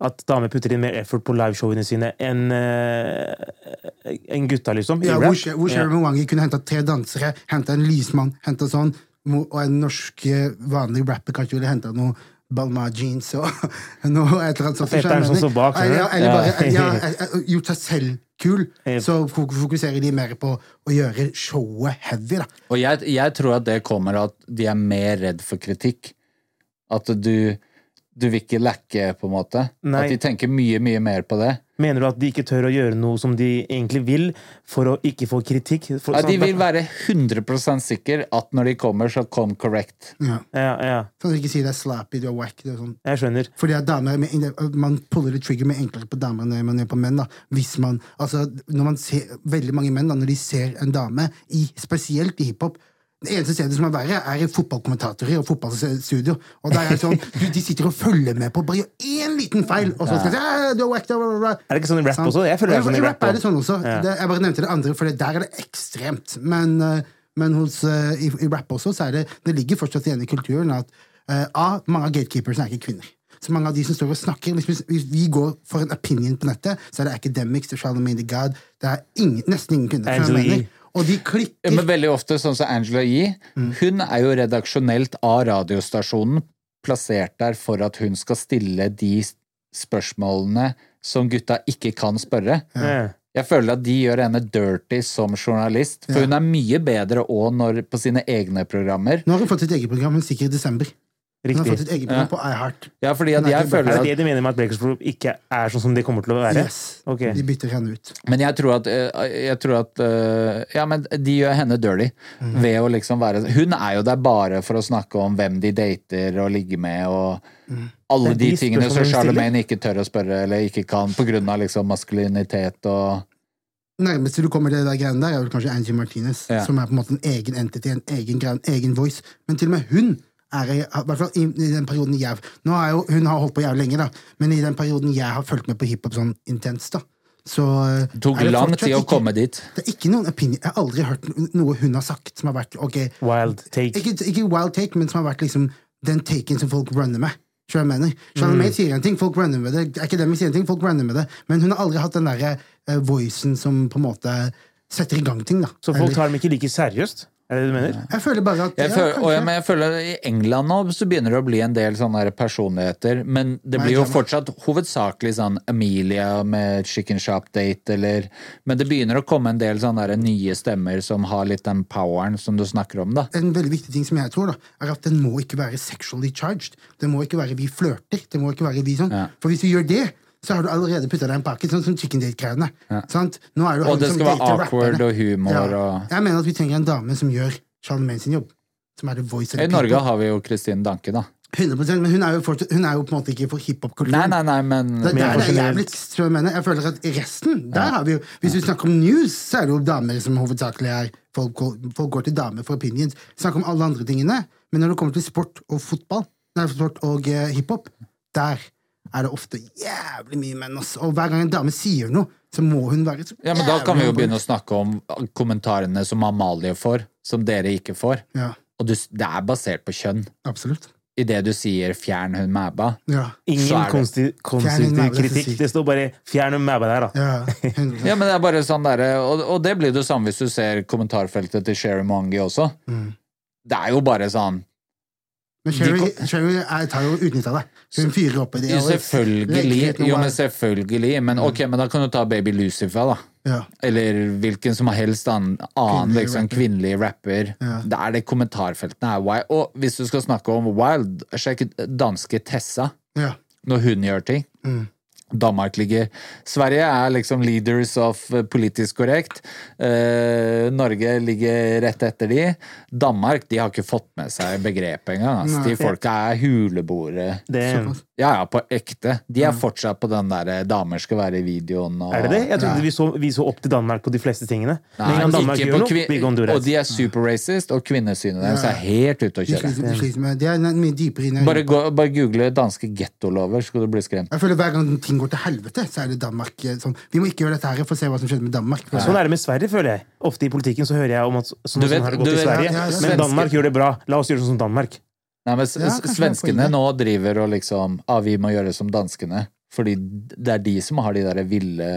At damer putter inn mer effort på liveshowene sine enn uh, en gutta, liksom. Ja, hvor, skjer, hvor Ja. Sherry Mwangi kunne henta tre dansere, henta en lysmann, henta sånn, og en norsk eh, vanlig rapper kanskje ville henta noe Balma jeans og <laughs> noe et eller annet sånt. Fetteren som står bak, Ja, eller bare Ja. eh, eh, gjort seg selv kul. Så fokuserer de mer på å gjøre showet heavy, da. Og jeg, jeg tror at det kommer av at de er mer redd for kritikk. At du, du vil ikke lekke, på en måte. Nei. At de tenker mye, mye mer på det. Mener du at de ikke tør å gjøre noe som de egentlig vil, for å ikke få kritikk? For, Ja, de sånn- vil være 100 sikker at når de kommer, så kom correct. Ja. Ja, ja, Sånn at de ikke sier det er slappy, du er wack. Det er sånn. jeg skjønner. Fordi at damer er Man puller the trigger med enklere på damer enn man gjør på menn. da Hvis man, altså Når man ser veldig mange menn, da når de ser en dame, i, spesielt i hiphop det eneste stedet som er verre, er i fotballkommentatorer og fotballstudio. Og der er det sånn, du, De sitter og følger med på bare gjør én liten feil, og så skal de si «Ah, du er whacked, bla, bla, bla». Er det ikke sånn i rap sånn. også? Jeg føler det er sånn i rap er det sånn også. Ja. Det, jeg bare nevnte det andre, for der er det ekstremt. Men, eh, men hos, eh, i, i rap også, så er det Det ligger fortsatt igjen i kulturen at uh, A, mange av gatekeepers er ikke kvinner. Så mange av de som står og snakker Hvis vi, går for en opinion på nettet, så er det Academics, det er God Det er ingen, nesten ingen kvinner. Og de klikker. Men veldig ofte, sånn som Angela Yee, hun er jo redaksjonelt av radiostasjonen plassert der for at hun skal stille de spørsmålene som gutta ikke kan spørre. Ja. Jeg føler at de gjør henne dirty som journalist, for Ja. hun er mye bedre òg på sine egne programmer. Nå har hun fått sitt eget program, men sikkert i desember. Hun har fått Riktig. sitt eget program på iHeart. Ja, fordi at jeg føler at... Er det det de mener med at Bakersfield ikke er sånn som det kommer til å være? Yes. Okay. De bytter henne ut. Men jeg tror at, eh, jeg tror at eh, Ja, men de gjør henne dirty Mm. ved å liksom være Hun er jo der bare for å snakke om hvem de dater og ligger med og alle er de de tingene som. Charlemagne ikke tør å spørre eller ikke kan på grunn av liksom maskulinitet og Nærmeste du kommer til det der greiene der, er vel kanskje Angie Martinez, Ja. som er på en måte en egen entity, en egen greie, en egen voice. Men til og med hun er i, hvert fall i, i den perioden jeg Nå har jo, Hun har holdt på jævlig lenge, da, men i den perioden jeg har fulgt med på hiphop sånn intenst, da, så eh, Det tok det lang tid å ikke- komme dit. Det er ikke noen opinion Jeg har aldri hørt noe hun har sagt som har vært okay, Wild take. ikke, ikke wild take, men som har vært liksom den taken som folk runner med. Mener? Charlemagne Mm. sier en ting, folk runner med det. Er ikke dem sier en ting, folk runner med det. Men hun har aldri hatt den derre uh, voicen som på en måte setter i gang ting, da. Så folk Eller- tar dem ikke like seriøst? Er det det du mener? Jeg føler bare at Jeg ja, føler, og men jeg føler I England nå så begynner det å bli en del sånne personligheter, men det blir jo fortsatt hovedsakelig sånn Amelia med Chicken Shop Date, eller Men det begynner å komme en del sånne der nye stemmer som har litt den poweren som du snakker om, da. En veldig viktig ting som jeg tror, da, er at den må ikke være sexually charged. Det må ikke være vi flørter. Det må ikke være vi sånn. Ja. For hvis vi gjør det, så har du allerede putta deg i en pakke, sånn som chicken date-greiene. Ja. Og det som skal være awkward rapperne. og humor Ja. og Jeg mener at vi trenger en dame som gjør Charlemagne sin jobb. Som er the voice of the I Norge people. har vi jo Christine Danke, da. 100 Men hun er jo, fortsatt, hun er jo på en måte ikke for hiphop-kulturen. Nei, nei, nei, men Det, der, der er jævlig tror jeg mener. Jeg føler at resten, der har vi jo Hvis vi snakker om news, så er det jo damer som hovedsakelig er Folk, går- folk går til damer for opinions. Snakker om alle andre tingene, men når det kommer til sport og fotball, nei, sport og uh, hiphop, der er det ofte jævlig mye menn, Også. Og hver gang en dame sier noe, så må hun være så Ja, men Da kan vi jo begynne å snakke om kommentarene som Amalie får, som dere ikke får. Ja, Og du, det er basert på kjønn. absolutt. Idet du sier 'fjern hun mæba', Ja. Ingen det- konstruktiv det kritikk. Det står bare 'fjern hun mæba der', da. ja <laughs> Ja, men det er bare sånn der, og, og det blir det samme hvis du ser kommentarfeltet til Sherry Mongi også. Mm. Det er jo bare sånn Men Sherry, Sherry er, tar jo utnytt av det. Hun fyrer opp i det. Selvfølgelig. Jo, men selvfølgelig. Men ok, men da kan du ta Baby Lucifer, da. ja. Eller hvilken som helst annen, annen Kvinnelig liksom, rapper. kvinnelig rapper. Ja. Det er det kommentarfeltene er wild. Og hvis du skal snakke om wild, sjekk danske Tessa ja. når hun gjør ting. Mm. Danmark ligger Sverige er liksom leaders of eh, politisk korrekt. Eh, Norge ligger rett etter de. Danmark de har ikke fått med seg begrepet engang. Altså. De folka er huleboere. Ja, ja, på ekte. De er fortsatt på den der eh, damer skal være i videoen. Og, er det det? Jeg trodde vi så, vi så opp til Danmark på de fleste tingene. Nei, Danmark gjør noe. Og de er super racist, og kvinnesynet deres er helt ute å kjøre. Bare, gå, bare google danske gettolover, skal du bli skremt. Jeg føler Hver gang ting går til helvete, så er det Danmark eh, sånn Vi må ikke gjøre dette her for å se hva som skjedde med Danmark. Sånn er det med Sverige, føler jeg. Ofte i politikken så hører jeg om at sånn, vet- sånn har det gått gått i Sverige. Ja, ja, ja. Men Danmark gjør det bra. La oss gjøre sånn som Danmark. Nei, men s- Ja, Svenskene nå driver og liksom ah, vi må gjøre som danskene. Fordi det er de som har de der ville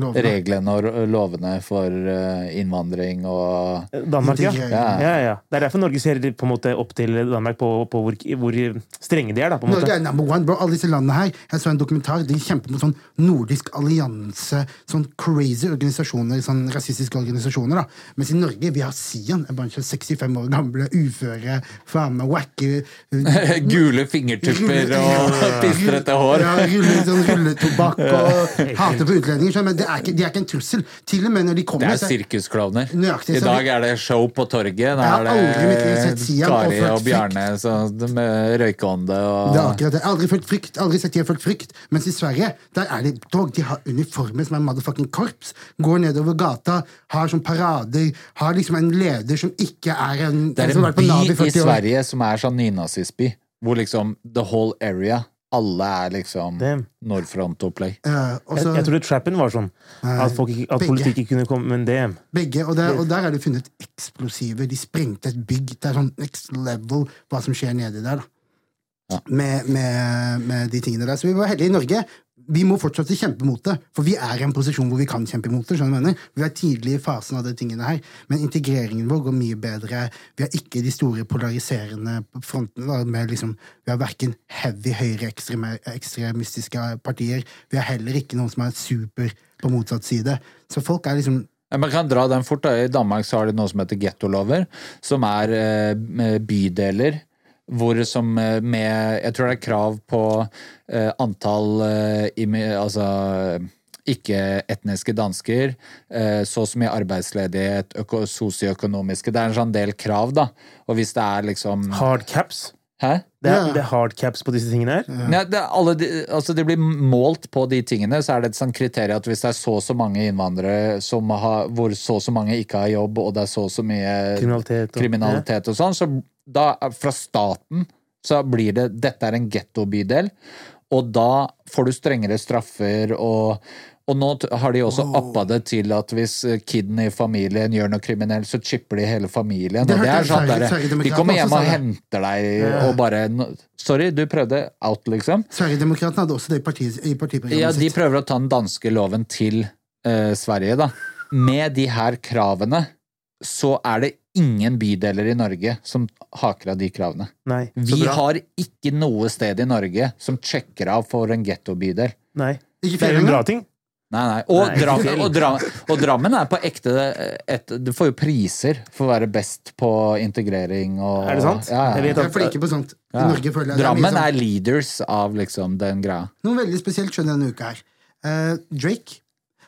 Lovende. reglene og lovene for eh, innvandring og Danmark, ja. Ja. Ja, ja. Det er derfor Norge ser på en måte opp til Danmark på, på hvor, hvor strenge de er. da, på en Norge er number one, bro. Alle disse landene her. Jeg så en dokumentar. De kjemper mot sånn nordisk allianse, sånn crazy organisasjoner, sånn rasistiske organisasjoner. da. Mens i Norge, vi har Sian, en bunch av 65 år gamle uføre, faen meg wacky <laughs> Gule fingertupper og pistrete hår. Ja, rulle, sånn rulletobakk og <laughs> hater på utlendinger. skjønner Men det er ikke, de er ikke en trussel. Til og med når de kommer Det er sirkusklovner. I dag er det show på torget. Da er det Kari og Bjarne så, med røykeånde og Det er akkurat det. Aldri følt frykt. Aldri sett de har følt frykt. Mens i Sverige, der er det dog. De har uniformer som er motherfucking korps. Går nedover gata, har sånn parader, har liksom en leder som ikke er en Det er en, en by i, i Sverige som er sånn nynazistby, hvor liksom the whole area Alle er liksom. Nordfront-opplegg. Og Jeg, jeg trodde trappen var sånn. At, folk ikke, at begge. politikk ikke kunne komme med en DM. begge, og der, og der er det funnet eksplosiver. De sprengte et bygg. Det er sånn next level hva som skjer nedi der. da. Med, med, med de tingene der. Så vi var heldige i Norge. Vi må fortsatt kjempe mot det, for vi er i en posisjon hvor vi kan kjempe mot det. skjønner du mener? Vi er tidlig i fasen av de tingene her, men integreringen vår går mye bedre. Vi har ikke de store polariserende frontene. Med liksom, vi har verken heavy høyreekstremistiske partier, vi har heller ikke noen som er super på motsatt side. Så folk er liksom Man kan dra den fort. da. I Danmark så har de noe som heter gettolover, som er eh, bydeler hvor som eh, med Jeg tror det er krav på uh, antall uh, imi- altså ikke-etniske dansker, uh, så og så mye arbeidsledighet, øko, sosioøkonomiske Det er en sånn del krav, da. Og hvis det er liksom Hard caps. Hæ? Det er, Ja. det er hard caps på disse tingene her. Ja, det, er alle de, altså det, blir målt på de tingene, så er det et sånt kriterium at hvis det er så og så mange innvandrere som har, hvor så og så mange ikke har jobb, og det er så og så mye Kriminalitet. Og, kriminalitet og sånn, så da fra staten så blir det Dette er en gettobydel, og da får du strengere straffer og og nå har de også appa det til at hvis eh, kiden i familien gjør noe kriminelt, så chipper de hele familien. Det det er sånn der, De kommer hjem og henter deg og bare Sorry, du prøvde out, liksom. Sverigedemokraterna hadde også det i, partiet, i partiprogrammet Ja, de prøver å ta den danske loven til uh, Sverige, da. Med de her kravene så er det ingen bydeler i Norge som haker av de kravene. Nei. Vi bra. har ikke noe sted i Norge som sjekker av for en gettobydel. Nei. Ikke er en ting. Nei, nei. Og, Nei, Drammen, og, Drammen, og Drammen er på ekte et, Du får jo priser for å være best på integrering og Er det sant? Ja, Jeg ja. vet Jeg er flinke på sånt. I Ja. Norge føler jeg det er Drammen sånn- er leaders av liksom den greia. Noe veldig spesielt skjønner jeg denne uka her. Uh, Drake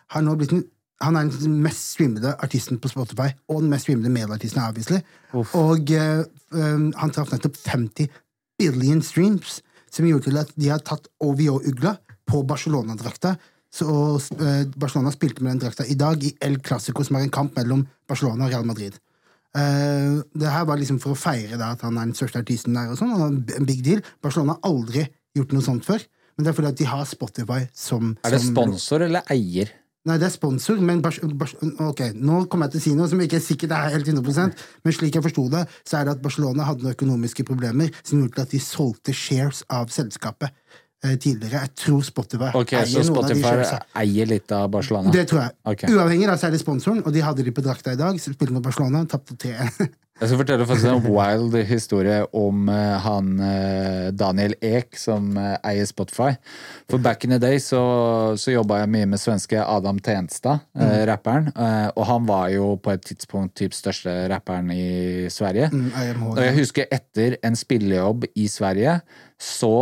har nå blitt den han er den mest streamede artisten på Spotify, og den mest streamede mailartisten, obviously. Og uh, um, han traff nettopp 50 billion streams, som gjorde til at de har tatt OVO-ugla på Barcelona-drakta. Så uh, Barcelona spilte med den drakta i dag i El Clásico, som er en kamp mellom Barcelona og Real Madrid. Uh, det her var liksom for å feire da, at han er den største artisten der, og sånn, og en big deal. Barcelona har aldri gjort noe sånt før, men det er fordi at de har Spotify som Er det som- sponsor eller eier? Nei, det er sponsor, men bas, bas, Ok, nå kommer jeg til å si noe som ikke er sikkert er helt 100% men slik jeg forsto det, så er det at Barcelona hadde noen økonomiske problemer som gjorde til at de solgte shares av selskapet eh, tidligere. Jeg tror Spotify eier så noen av de Spotify sharesa. eier litt av Barcelona? Det tror jeg. Okay. Uavhengig da, så er det sponsoren, og de hadde de på drakta i dag. så Spilte mot Barcelona, tapte 3-1. <laughs> Jeg skal fortelle faktisk en wild historie om uh, han uh, Daniel Ek, som uh, eier Spotify. For back in the day så, så jobba jeg mye med svenske Adam Tenstad, mm. rapperen. Og han var jo på et tidspunkt typ største rapperen i Sverige. Mm, Og jeg husker etter en spillejobb i Sverige, så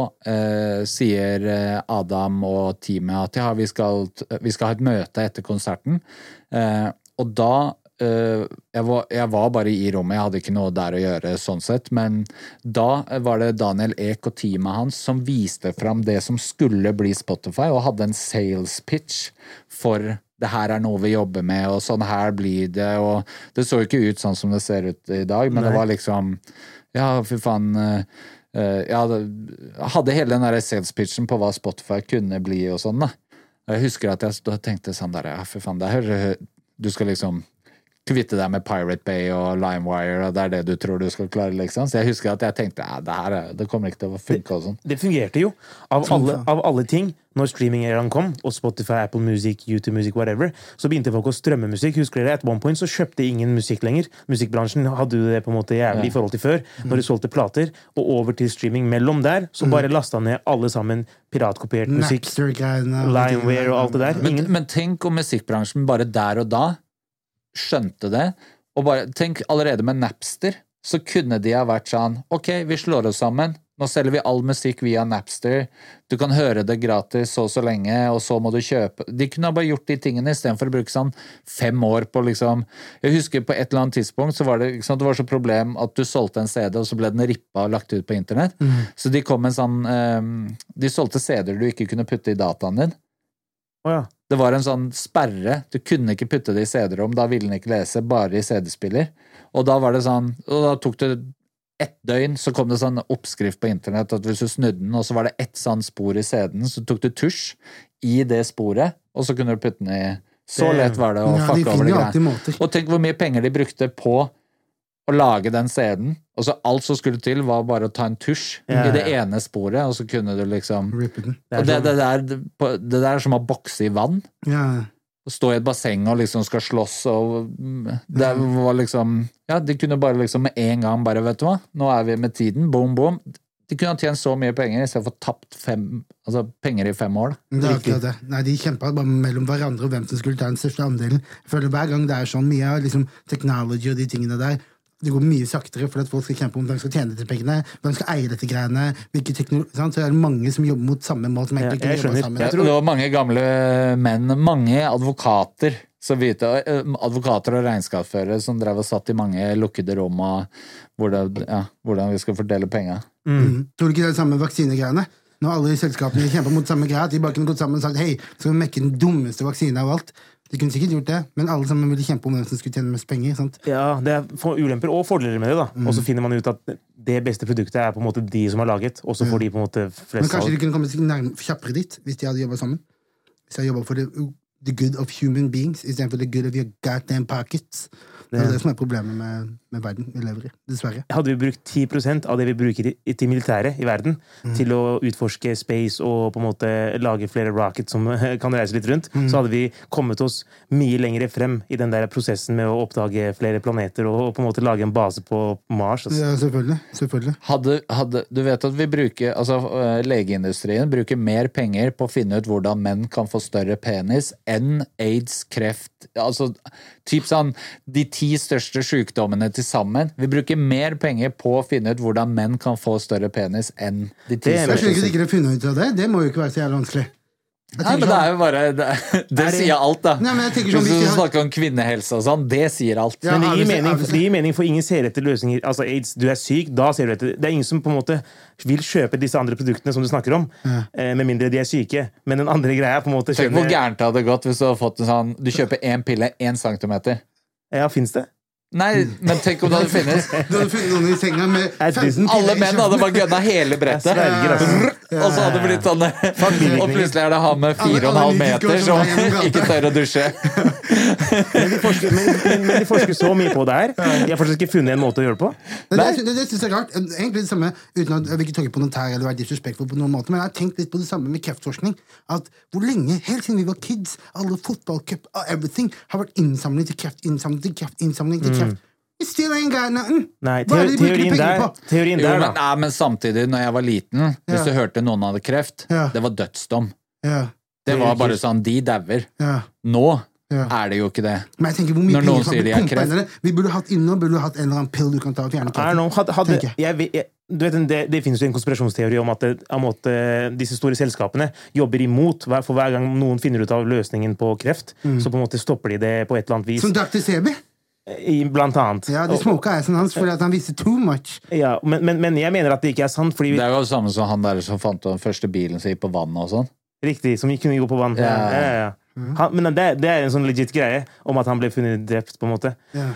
sier Adam og teamet at ja, vi skal, vi skal ha et møte etter konserten. Og da jeg, var, jeg var bare i rommet, jeg hadde ikke noe der å gjøre sånn sett, men da var det Daniel Ek og teamet hans som viste fram det som skulle bli Spotify, og hadde en sales pitch for det her er noe vi jobber med, og sånn her blir det, og det så ikke ut sånn som det ser ut i dag, men det var liksom Ja, fy faen. eh, eh, jeg hadde, hadde hele den der sales pitchen på hva Spotify kunne bli og sånn, da. Jeg husker at jeg tenkte sånn der, ja, fy faen, det her Du skal liksom kvitte deg med Pirate Bay og Limewire, og det er det du tror du skal klare, liksom. Så jeg husker at jeg tenkte ja, det her er- det kommer ikke til å funke og sånn. Det fungerte jo. Av alle, av alle ting, når streaming-eraen kom, og Spotify, Apple Music, YouTube Music, whatever, så begynte folk å strømme musikk. Husker dere, At one point så kjøpte ingen musikk lenger. Musikkbransjen hadde jo det på en måte jævlig i forhold til før, når de solgte plater, og over til streaming. Mellom der så bare lasta ned alle sammen piratkopiert musikk. Napster-greiene. Limeware og alt det der. Men, men tenk om musikkbransjen bare der og da skjønte det, og bare tenk allerede med Napster, så kunne de ha vært sånn Ok, vi slår oss sammen. Nå selger vi all musikk via Napster. Du kan høre det gratis så og så lenge, og så må du kjøpe De kunne ha bare gjort de tingene istedenfor å bruke sånn fem år på liksom Jeg husker på et eller annet tidspunkt så var det, ikke sant, det var så problem at du solgte en CD, og så ble den rippa og lagt ut på internett. Så de kom med en sånn um, De solgte CD-er du ikke kunne putte i dataen din. Oh, ja. Det var en sånn sperre. Du kunne ikke putte det i CD-rom. Da ville den ikke lese, bare i CD-spiller. Og da var det sånn Og da tok det ett døgn, så kom det sånn oppskrift på internett at hvis du snudde den, og så var det ett sånn spor i CD-en, så tok du tusj i det sporet, og så kunne du putte den i Så lett var det å Ja, de fucke over det greia. Og tenk hvor mye penger de brukte på å lage den scenen. Og så alt som skulle til, var bare å ta en tusj Ja, i det ene sporet, og så kunne du liksom Rippe den. Og det, det, der, det, der er som å bokse i vann. Ja. Stå i et basseng og liksom skal slåss og mm, Det var liksom Ja, de kunne bare liksom med en gang bare, vet du hva, nå er vi med tiden, boom, boom. De kunne ha tjent så mye penger istedenfor tapt fem, altså penger i fem år. da. Det er akkurat det. Nei, De kjempa bare mellom hverandre og hvem som skulle ta den største andelen. Jeg føler Hver gang det er sånn mye av liksom, technology og de tingene der, det går mye saktere for at folk skal kjempe om hvem skal tjene disse pengene, hvem skal eie dette greiene, hvilke teknologi sant? Så er det mange som jobber mot samme mål. som egentlig ikke jobber sammen. Jeg tror. Det var mange gamle menn, mange advokater som vite, eh, advokater og regnskapsførere som drev og satt i mange lukkede rom og hvordan, ja, hvordan vi skal fordele penga. Mm. Tror du ikke det er det samme vaksinegreiene? Når alle selskapene kjemper mot samme greie, at de bare kunne gått sammen og sagt hei, skal vi mekke den dummeste vaksinen av alt? De kunne sikkert gjort det, men alle sammen ville kjempe om hvem som skulle tjene mest penger. sant? Ja, det er ulemper og fordeler med det. da Mm. Og så finner man ut at det beste produktet er på en måte de som har laget, og så får de på en måte flest Men kanskje de kunne kommet nærmere kjappere dit hvis de hadde jobba sammen? Hvis de hadde jobba for the, the good of human beings istedenfor the good of your goddamn pockets. Det er det som er problemet med, med verden vi lever i. Dessverre. Hadde vi brukt 10% av det vi bruker i, til militæret i verden, Mm. til å utforske space og på en måte lage flere rockets som <laughs> kan reise litt rundt, Mm. så hadde vi kommet oss mye lenger frem i den der prosessen med å oppdage flere planeter og, på en måte lage en base på Mars. Altså. Ja, selvfølgelig. selvfølgelig. Hadde, hadde, du vet at vi bruker, altså eh, Legeindustrien bruker mer penger på å finne ut hvordan menn kan få større penis enn aids, kreft altså typ sånn, De ti største sykdommene til sammen. Vi bruker mer penger på å finne ut hvordan menn kan få større penis enn de ti Det er- Jeg skjønner ikke største. at ikke har funnet ut av det. Det må jo ikke være så jævlig vanskelig. Nei, men det sånn- er jo bare Det, det Er det- sier alt, da. Nei, sånn, Hvis du har- snakker om kvinnehelse og sånn, det sier alt. Ja, Men det gir, mening, det gir mening, for ingen ser etter løsninger. Altså aids, du er syk, da ser du etter Det er ingen som på en måte vil kjøpe disse andre produktene som du snakker om, ja. med mindre de er syke. Men den andre greia er på en måte Tenk hvor gærent det hadde gått hvis du hadde fått en sånn Du kjøper én pille én centimeter. Ja, fins det? Nei, men tenk om det hadde funnes. <laughs> Du hadde funnet noen i senga med det 15 Alle menn hadde bare gønna hele brettet. Sverger, altså. Og så hadde det blitt sånn Og plutselig er det han med fire og en halv meter som ikke tør å dusje. Men de, forsker, men, men, men de forsker så mye på det her. De har fortsatt ikke funnet en måte å gjøre det på. Det, det, det, det synes jeg er rart. Egentlig det samme, uten at jeg vil ikke tråkke på noen tær eller være disrespektfull på noen måte, men jeg har tenkt litt på det samme med kreftforskning. At hvor lenge, helt siden vi var kids, alle fotballcup og everything har vært innsamling til kreft, innsamling til kreft, innsamling til kreft. We still ain't got nothing. Mm. Nei, Hva er det de bruker de penger der, på? teorien Jo, men, da. nei, men samtidig, når jeg var liten, hvis Ja. du hørte noen hadde kreft, Ja. det var dødsdom. Ja, Det var bare sånn De dauer. ja. Nå Ja. er det jo ikke det. Men jeg tenker, hvor mye Når noen sier vi de har kreft. Vi burde hatt inne, burde hatt en eller annen pill du kan ta og fjerne kreften. noe, hadde, hadde, tenker jeg. jeg, vet- du vet, det, det finnes jo en konspirasjonsteori om at, det, om at eh, disse store selskapene jobber imot. For hver gang noen finner ut av løsningen på kreft, Mm. så på en måte stopper de det på et eller annet vis. Som Dr. Sebi. I, blant annet. Ja, de smoka assen hans fordi at han visste too much. ja, men, men, men jeg mener at det ikke er sant. Fordi Det er jo det samme som han der som fant den første bilen som gikk på vannet og sånn. Riktig, som kunne gå på vann. Ja. Ja, ja, ja. Han, men det, det er en sånn legit greie om at han ble funnet drept. på en måte Ja.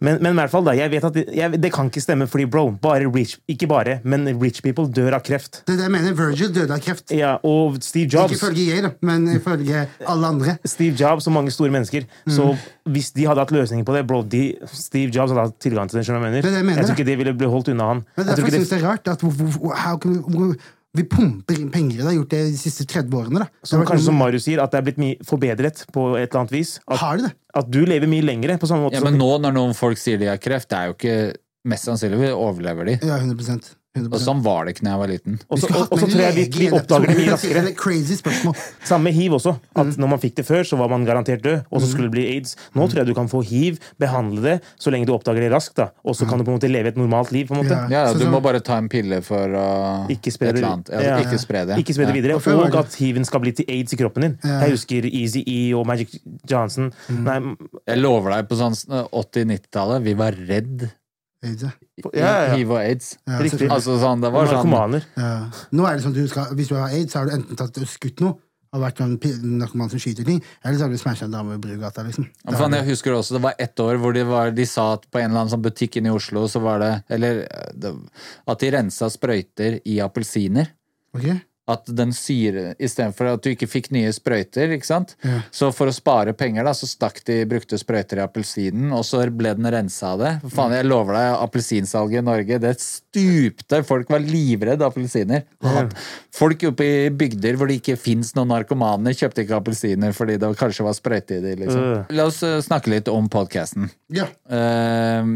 Men, men i hvert fall da, jeg vet at det, jeg, det kan ikke stemme, fordi bro, bare rich, ikke bare, men rich people dør av kreft. Det er det jeg mener. Virgil døde av kreft. Ja, Og Steve Jobs. Ikke ifølge jeg, da, men ifølge alle andre. Steve Jobs og mange store mennesker. Så Mm. hvis de hadde hatt løsninger på det bro, de, Steve Jobs hadde hatt tilgang til det. jeg Det er det jeg mener. mener. Jeg tror ikke det ville blitt holdt unna han. Men Jeg derfor syns jeg det er rart at hvor, hvor, hvor, vi pumper inn penger i det. Har gjort det de siste 30 årene. da. Det kanskje kanskje som Marius sier, at det er blitt mye forbedret på et eller annet vis. At, Har de det? at du lever mye lengre på samme måte Ja, som men nå når noen folk sier de har kreft, det er jo ikke Mest sannsynlig overlever de. Ja, 100, 100%. Og sånn var det ikke da jeg var liten. Og så tror jeg vi, vi oppdager det mye raskere. Er crazy spørsmål. Samme hiv også. At Mm. når man fikk det før, så var man garantert død, og så skulle det bli aids. Nå tror jeg du kan få hiv, behandle det, så lenge du oppdager det raskt, da. Og så kan du på en måte leve et normalt liv. på en måte. Ja. Ja, du må bare ta en pille for å Ikke spre det, eller. Ja. Ikke spre det. Ikke spre det Ja. videre. Og at hiven skal bli til aids i kroppen din. Ja. Jeg husker Easy E og Magic Johnson. Mm. Nei, Jeg lover deg, på sånn 80-90-tallet, vi var redd Aids, ja. ja, ja. hiv og aids. Ja, Riktig. Altså sånn, det var sånn narkomaner. Ja. Nå er det sånn at du skal, Hvis du har aids, så har du enten tatt skutt noe og vært en narkoman som skyter ting, eller så har du smasha en dame i Brugata. liksom. Ja, faen, jeg husker også, Det var ett år hvor de, var, de sa at på en eller annen sånn butikk inne i Oslo så var det Eller det, at de rensa sprøyter i appelsiner. Ok? At den syre Istedenfor at du ikke fikk nye sprøyter, ikke sant. Så for å spare penger, da, så stakk de brukte sprøyter i appelsinen, og så ble den rensa av det. Faen, jeg lover deg, appelsinsalget i Norge, det stupte. Folk var livredde appelsiner. Folk oppe i bygder hvor det ikke fins noen narkomane, kjøpte ikke appelsiner fordi det kanskje var sprøyte i de, liksom. Ja. La oss eh, snakke litt om podkasten. Ja. Eh,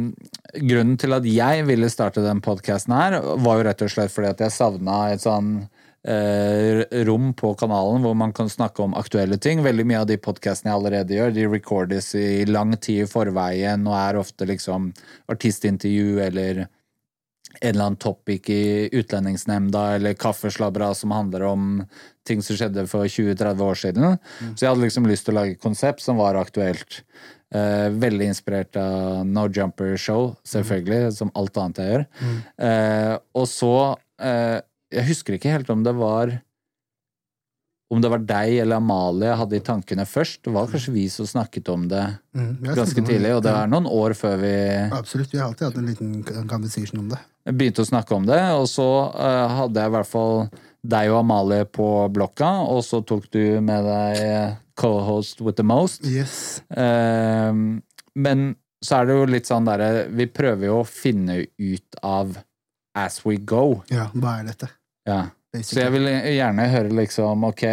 grunnen til at jeg ville starte den podkasten her, var jo rett og slett fordi at jeg savna et sånn rom på kanalen hvor man kan snakke om aktuelle ting. Veldig mye av de podkastene jeg allerede gjør, de recordes i lang tid i forveien og er ofte liksom artistintervju eller en eller annen topic i Utlendingsnemnda eller kaffeslabra som handler om ting som skjedde for 20-30 år siden. Så jeg hadde liksom lyst til å lage et konsept som var aktuelt. Eh, veldig inspirert av No Jumper Show, selvfølgelig, som alt annet jeg gjør. Eh, og så eh, Jeg husker ikke helt om det var om det var deg eller Amalie jeg hadde i tankene først. Det var kanskje vi som snakket om det Mm, ganske tidlig, og det er noen år før vi Absolutt. Vi har alltid hatt en liten conversation om det. Begynte å snakke om det, og så uh, hadde jeg i hvert fall deg og Amalie på blokka, og så tok du med deg co-host with the most. Yes. Uh, men så er det jo litt sånn derre Vi prøver jo å finne ut av as we go. Ja, hva er dette? Ja. Så jeg vil gjerne høre liksom Ok,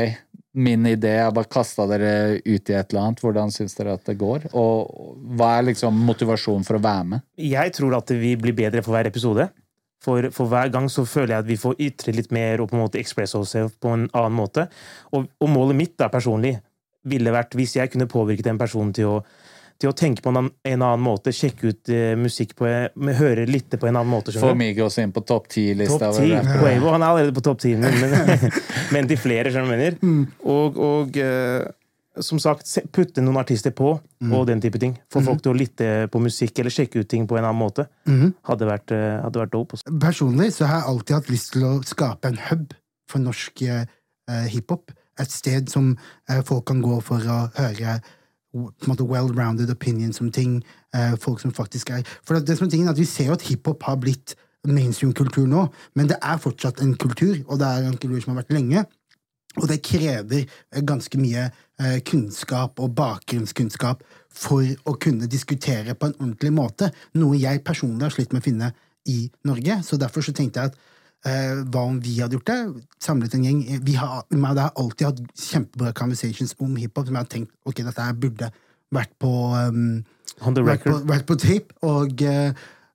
min idé er bare kasta dere ut i et eller annet. Hvordan syns dere at det går? Og hva er liksom motivasjonen for å være med? Jeg tror at vi blir bedre for hver episode. For, for hver gang så føler jeg at vi får ytre litt mer og på en måte express ourselves på en annen måte. Og, og målet mitt da personlig ville vært, hvis jeg kunne påvirket en person til å, til å tenke på en, annen- en annen måte, sjekke ut eh, musikk på med, høre litt på en annen måte. Få skjønner du? Migos inn på topp ti-lista. Quavo, han er allerede på topp ti, men, men, <laughs> men til flere, skjønner du hva jeg Mm. Og, og eh, som sagt, putte noen artister på, Mm. og den type ting. Få folk til å lytte på musikk eller sjekke ut ting på en annen måte. Mhm. Hadde vært, eh, hadde vært dope. Også. Personlig så har jeg alltid hatt lyst til å skape en hub for norsk eh, hiphop. Et sted som eh, folk kan gå for å høre well-rounded opinions om ting. Eh, folk som faktisk er For det, som er tingen at Vi ser jo at hiphop har blitt mainstream-kultur nå, men det er fortsatt en kultur, og det er en kultur som har vært lenge. Og det krever eh, ganske mye eh, kunnskap og bakgrunnskunnskap for å kunne diskutere på en ordentlig måte, noe jeg personlig har slitt med å finne i Norge. Så derfor så tenkte jeg at hva om vi hadde gjort det? Samlet en gjeng. Vi har, meg har alltid hatt kjempebra conversations om hiphop som jeg har tenkt ok, dette her burde vært på um, On the vært på, vært på tape, og uh,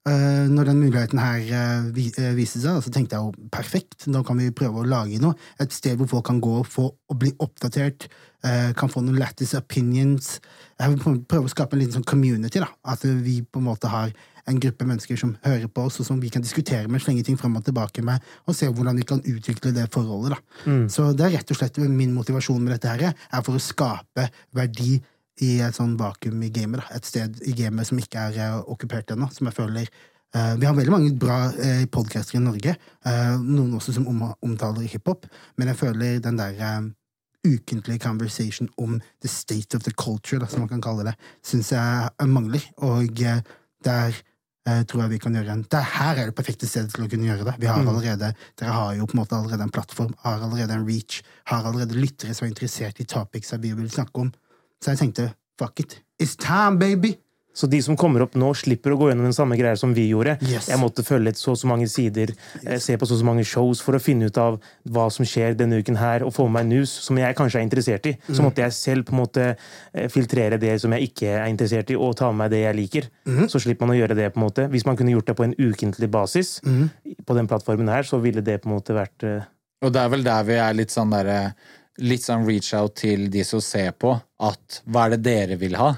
eh, når den muligheten her uh, eh, viste seg, så tenkte jeg jo perfekt, nå kan vi prøve å lage noe. Et sted hvor folk kan gå og, få, og bli oppdatert, uh, kan få noen lattice opinions. Jeg vil prøve å skape en liten sånn community, da. At vi på en måte har en gruppe mennesker som hører på oss, og som vi kan diskutere med, slenge ting frem og tilbake med, og se hvordan vi kan utvikle det forholdet. da. Så det er rett og slett min motivasjon med dette her, er for å skape verdi i et sånn vakuum i gamet. da. Et sted i gamet som ikke er uh, okkupert ennå. Som jeg føler uh, Vi har veldig mange bra uh, podcaster i Norge, uh, noen også som om, omtaler hiphop, men jeg føler den der ukentlige conversation om the state of the culture, da, som man kan kalle det, syns jeg mangler. Og det eh, tror jeg vi kan gjøre en det Her er det perfekte stedet til å kunne gjøre det. Vi har allerede, Dere har jo på en måte allerede en plattform, har allerede en reach, har allerede lyttere som er interessert i topics vi vil snakke om. Så jeg tenkte fuck it. It's time, baby! Så de som kommer opp nå, slipper å gå gjennom den samme greia som vi gjorde. Yes. Jeg måtte følge et så og så mange sider, yes. se på så og så mange shows for å finne ut av hva som skjer denne uken her, og få med meg news som jeg kanskje er interessert i. Mm. Så måtte jeg selv på en måte eh, filtrere det som jeg ikke er interessert i, og ta med meg det jeg liker. Mm. Så slipper man å gjøre det på en måte. Hvis man kunne gjort det på en ukentlig basis Mm. på den plattformen her, så ville det på en måte vært eh, Og det er vel der vi er litt sånn derre Litt sånn reach out til de som ser på, at hva er det dere vil ha?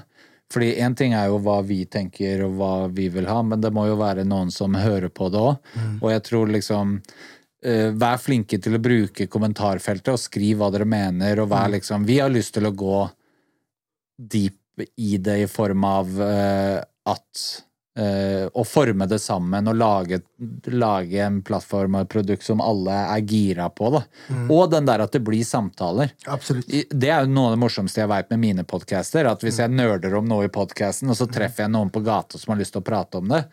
Fordi én ting er jo hva vi tenker og hva vi vil ha, men det må jo være noen som hører på det òg. Og jeg tror liksom eh, Vær flinke til å bruke kommentarfeltet og skriv hva dere mener, og vær liksom Vi har lyst til å gå deep i det i form av eh, at Å forme det sammen og lage, lage en plattform og et produkt som alle er gira på. Da. Og den der at det blir samtaler. Absolutt. Det er jo noe av det morsomste jeg veit med mine podcaster. At hvis jeg nerder om noe i podkasten, og så treffer jeg noen på gata som har lyst til å prate om det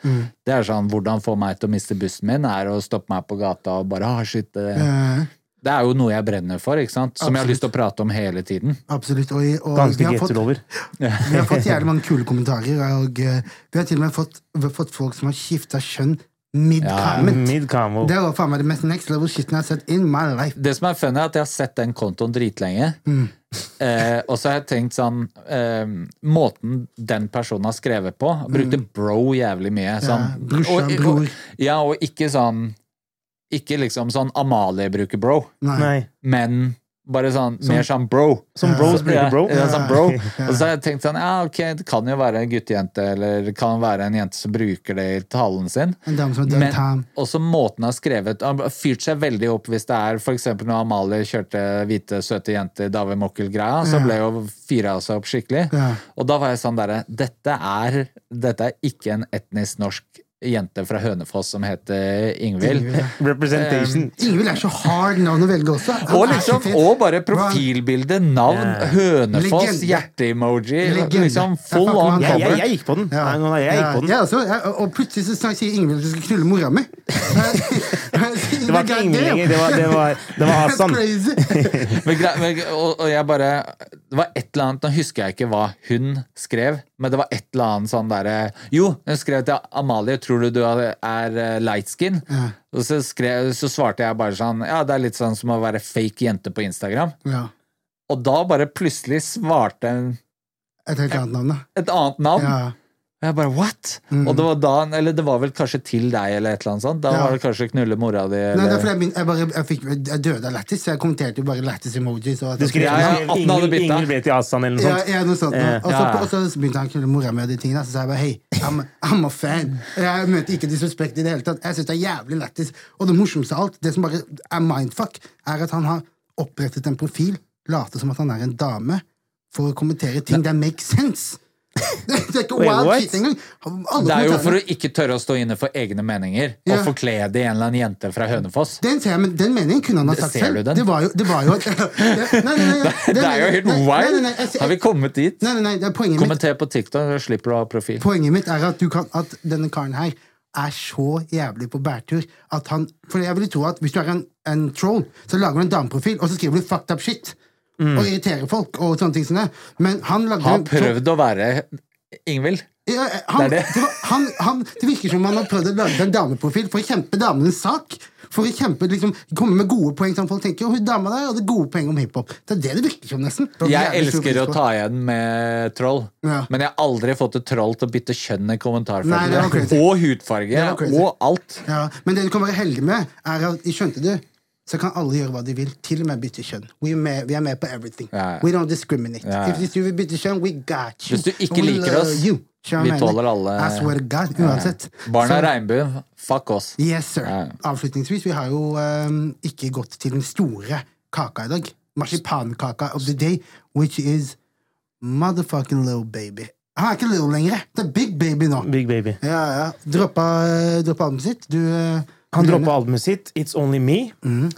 Det er sånn, Hvordan få meg til å miste bussen min, er å stoppe meg på gata og bare ah, shit, det, Eh, Det er jo noe jeg brenner for, ikke sant? som jeg har lyst til å prate om hele tiden. Absolutt. Og, og vi, har fått, <laughs> vi har fått jævlig mange kule kommentarer, og eh, vi har til og med fått, vi har fått folk som har skifta kjønn mid-comment. Mid-camo. Det var faen meg det mest next level shiten jeg har sett in my life. Det som er funny, er at jeg har sett den kontoen dritlenge. Mm. <laughs> Eh, og så har jeg tenkt sånn eh, Måten den personen har skrevet på Brukte bro jævlig mye. Sånn, Mm. Ja, brorsan, og, og, ja, og ikke sånn Ikke liksom sånn Amalie bruker bro, Nei. Men bare sånn mer sånn bro. Som bros bruker bro. Ja, sånn bro. <laughs> Og så har jeg tenkt sånn, ja ok, det kan jo være en guttejente, eller det kan være en jente som bruker det i talen sin. Som Men også måten han har skrevet Han har fyrt seg veldig opp hvis det er eksempel når Amalie kjørte hvite, søte jenter David Mokkel-greia, så ble jo fyra seg opp skikkelig. Og da var jeg sånn derre dette, dette er ikke en etnisk norsk jente fra Hønefoss som heter Ingvild. Ingvild, ja. Ingvild er så hard navn å velge også. Han Og liksom, og bare profilbilde, navn, yeah. Hønefoss, hjerte-emoji. Liksom full on cover. jeg, jeg, jeg gikk på den. Ja. Nei, jeg gikk på den. Ja, også, jeg, og plutselig så sier Ingvild at du skal knulle mora mi. Det var ikke Ingvild lenger, det var, det var, det var Hassan. <laughs> Men, men, og, og jeg bare Det var et eller annet Nå husker jeg ikke hva hun skrev, men det var et eller annet sånn derre Jo, hun skrev til Amalie 'Tror du du er er light skin?' Ja. Og så, skrev, så svarte jeg bare sånn Ja, det er litt sånn som å være fake jente på Instagram. Ja. Og da bare plutselig svarte en- Et helt annet navn, da. et annet navn. Ja. Og jeg bare what? Mm. Og det var da Eller det var vel kanskje til deg, eller et eller annet sånt. Da Ja. var det kanskje 'knulle mora di', Nei, det er fordi jeg, jeg, bare, jeg, fikk, jeg døde av lættis, så jeg kommenterte jo bare lættis-emojis. Du skrev, Ja, ja, bytta. Ingvild ble til Hassan eller noe sånt. ja, noe sånt. Eh. Og, så, Ja. og så begynte han å knulle mora mi og de tingene. Så sa jeg bare hei, I'm, I'm a fan. Jeg møter ikke disrespekt i det hele tatt. Jeg syns det er jævlig lættis. Og det morsomste av alt, det som bare er mindfuck, er at han har opprettet en profil, later som at han er en dame, for å kommentere ting that make sense. Det, <laughs> det er ikke wild shit engang. Det er jo for å ikke tørre å stå inne for egne meninger Ja. og forkle det i en eller annen jente fra Hønefoss. Den ser jeg, men den meningen kunne han ha sagt selv. Det var jo, det var jo <laughs> at, Nei, nei, nei, Det er jo helt wild! Har vi kommet dit? Det er poenget mitt. Kommenter på TikTok, slipper du å ha profil. Poenget mitt er at, du kan, at denne karen her er så jævlig på bærtur at han For jeg vil tro at hvis du er en, en troll, så lager du en dameprofil, og så skriver du fucked up shit. Og irritere folk og sånne ting som det. Men han lagde Har prøvd å være Ingvild. ja, han, Det det. han, han, det virker som han har prøvd å lage en dameprofil for å kjempe damenes sak. For å kjempe, liksom, komme med gode poeng som folk tenker. Og hun dama der hadde gode poeng om hiphop. Det er det det virker som, nesten. Jeg elsker å ta igjen med troll, Ja. men jeg har aldri fått et troll til å bytte kjønn i kommentarfeltet. Og hudfarge. Og alt. Ja, men det du kan være heldig med, er at skjønte du, så kan alle gjøre hva de vil, til og med bytte kjønn. We er med, vi er med på everything. Ja. We don't discriminate. Ja. If hvis du vil bytte kjønn, we got you. Hvis du ikke we'll liker oss, you. Vi tåler alle- I swear to God, uansett. Barna er regnbue fuck oss. Yes, sir. Avslutningsvis, vi har jo um, ikke gått til den store kaka i dag. Marsipankaka of the day, which is motherfucking little baby. Han er ikke little lenger. Det er big baby nå. Big Baby. Ja, ja. Droppa, droppa albumet sitt. Du eh, Han droppa albumet sitt, It's Only Me.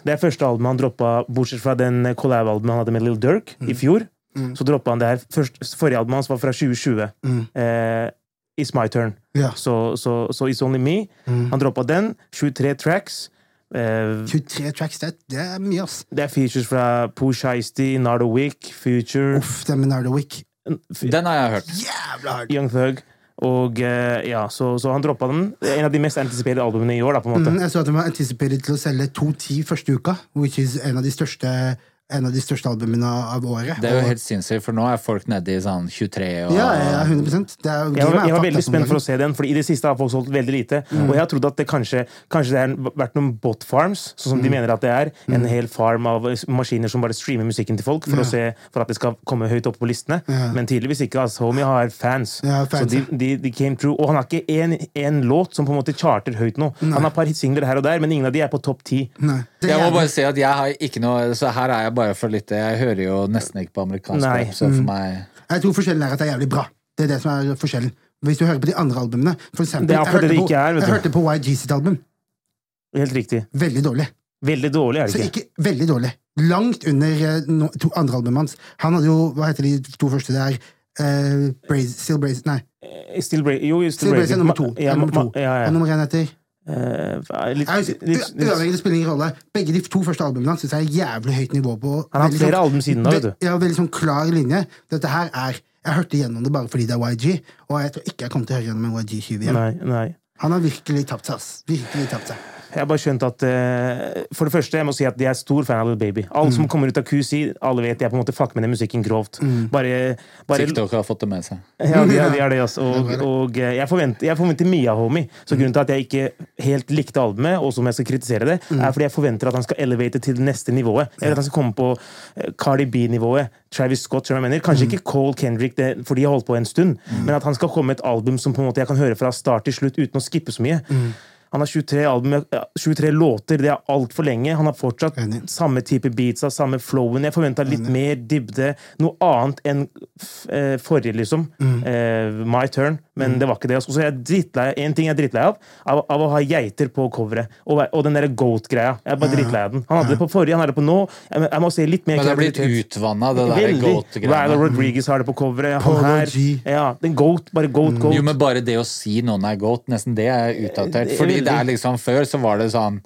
Det er første albumet han droppa, bortsett fra den collab-albumet han hadde med Lill Dirk mm. i fjor. Så droppa han det her. Først, forrige albumet hans var fra 2020. Eh, It's My Turn. Ja. Så, so, so, so It's Only Me. Han droppa den. 23 tracks. Eh, 23 tracks, det, det er mye, ass. det er features fra Pooh Shiesty, Nardo Wick, Future, Uff, den med Nardo Wick. Den har jeg hørt. Jævla hardt. Young Thug. Og eh, ja, så, så han droppa den. En av de mest anticiperte albumene i år, da, på en måte. Mm, jeg så at den var anticipated til å selge 210 første uka, which is en av de største, en av de største albumene av året. Det er jo helt sinnssykt, for nå er folk nede i sånn 23 og Ja, ja, 100% det er, Jeg var, jeg var veldig spent for å se den, for i det siste har folk solgt veldig lite. Mm. Og jeg har trodd at det kanskje, kanskje det har vært noen bot farms, sånn som de Mm. mener at det er. En hel farm av maskiner som bare streamer musikken til folk for, å se, for at det skal komme høyt oppe på listene. Ja. Men tydeligvis ikke. Altså, Homie har fans. Ja, fans, så de, de, de came true. Og han har ikke én låt som på en måte charter høyt nå. Han har et par singler her og der, men ingen av de er på topp ti. Nei, Jeg må bare si at jeg har ikke noe Så her er jeg bare for litt Jeg hører jo nesten ikke på amerikansk Nei. rap, så for meg Jeg tror forskjellen er at det er jævlig bra. Det er det som er forskjellen. Hvis du hører på de andre albumene for eksempel, Det er akkurat jeg hørte det det ikke er, vet Jeg du. hørte på YG sitt album. Helt riktig. Veldig dårlig. Veldig dårlig, er det ikke? ikke veldig dårlig. Langt under eh, no, to andre albumene hans. Han hadde jo Hva heter de to første der? Uh, Braze, Still Braze Nei. Eh, Still Bra jo, Still, Still Braze er nummer to. Ja, er nummer to. ja, ja. Og nummer én heter Eh, litt, litt, litt, det spiller ingen rolle. Begge de to første albumene hans jeg er jævlig høyt nivå på. Han har hatt flere sånn- album siden da, vet du. Ja, veldig sånn klar linje. Dette her er Jeg hørte gjennom det bare fordi det er YG, og jeg tror ikke jeg kommer til å høre gjennom en YG-20 igjen. nei, nei. Han har virkelig tapt seg, ass. Virkelig tapt seg. Jeg har bare skjønt at uh, For det første, jeg må si at jeg er stor fan av Little Baby. Alle Mm. som kommer ut av QC, alle vet jeg på en måte fucker med den musikken grovt. Mm. Bare, bare TikTok har fått det med seg. Ja, de, er- de er det, altså. Og, og eh, jeg, forventer, jeg forventer mye av Homie. Så grunnen til at jeg ikke helt likte albumet, og som jeg skal kritisere det, Mm. er fordi jeg forventer at han skal elevate til det neste nivået. Eller at han skal komme på eh, Cardi B-nivået. Travis Scott, som jeg mener. Kanskje Mm. ikke Cole Kendrick, det, for de har holdt på en stund, men at han skal komme med et album som på en måte jeg kan høre fra start til slutt uten å skippe så mye. Mm. Han har 23, album, 23 låter, det er altfor lenge. Han har fortsatt Enig. samme type beats, samme flowen. Jeg forventa litt mer dybde, noe annet enn f- eh, forrige, liksom. Mm. Eh, My Turn. Men det var ikke det. Så jeg drittlei En ting jeg er drittlei av, av, av å ha geiter på coveret. Og, og den derre goat-greia. Jeg er bare drittlei av den. Han hadde det på forrige, han har det på nå. Jeg, jeg må se litt mer Men det er blitt utvanna, det der goat-greia. goat-greiene. Rodriguez har det på coveret. Han her Ja, den goat. Bare goat, goat. Jo, men bare det å si noen er goat, nesten det er utdatert. Fordi det er liksom Før så var det sånn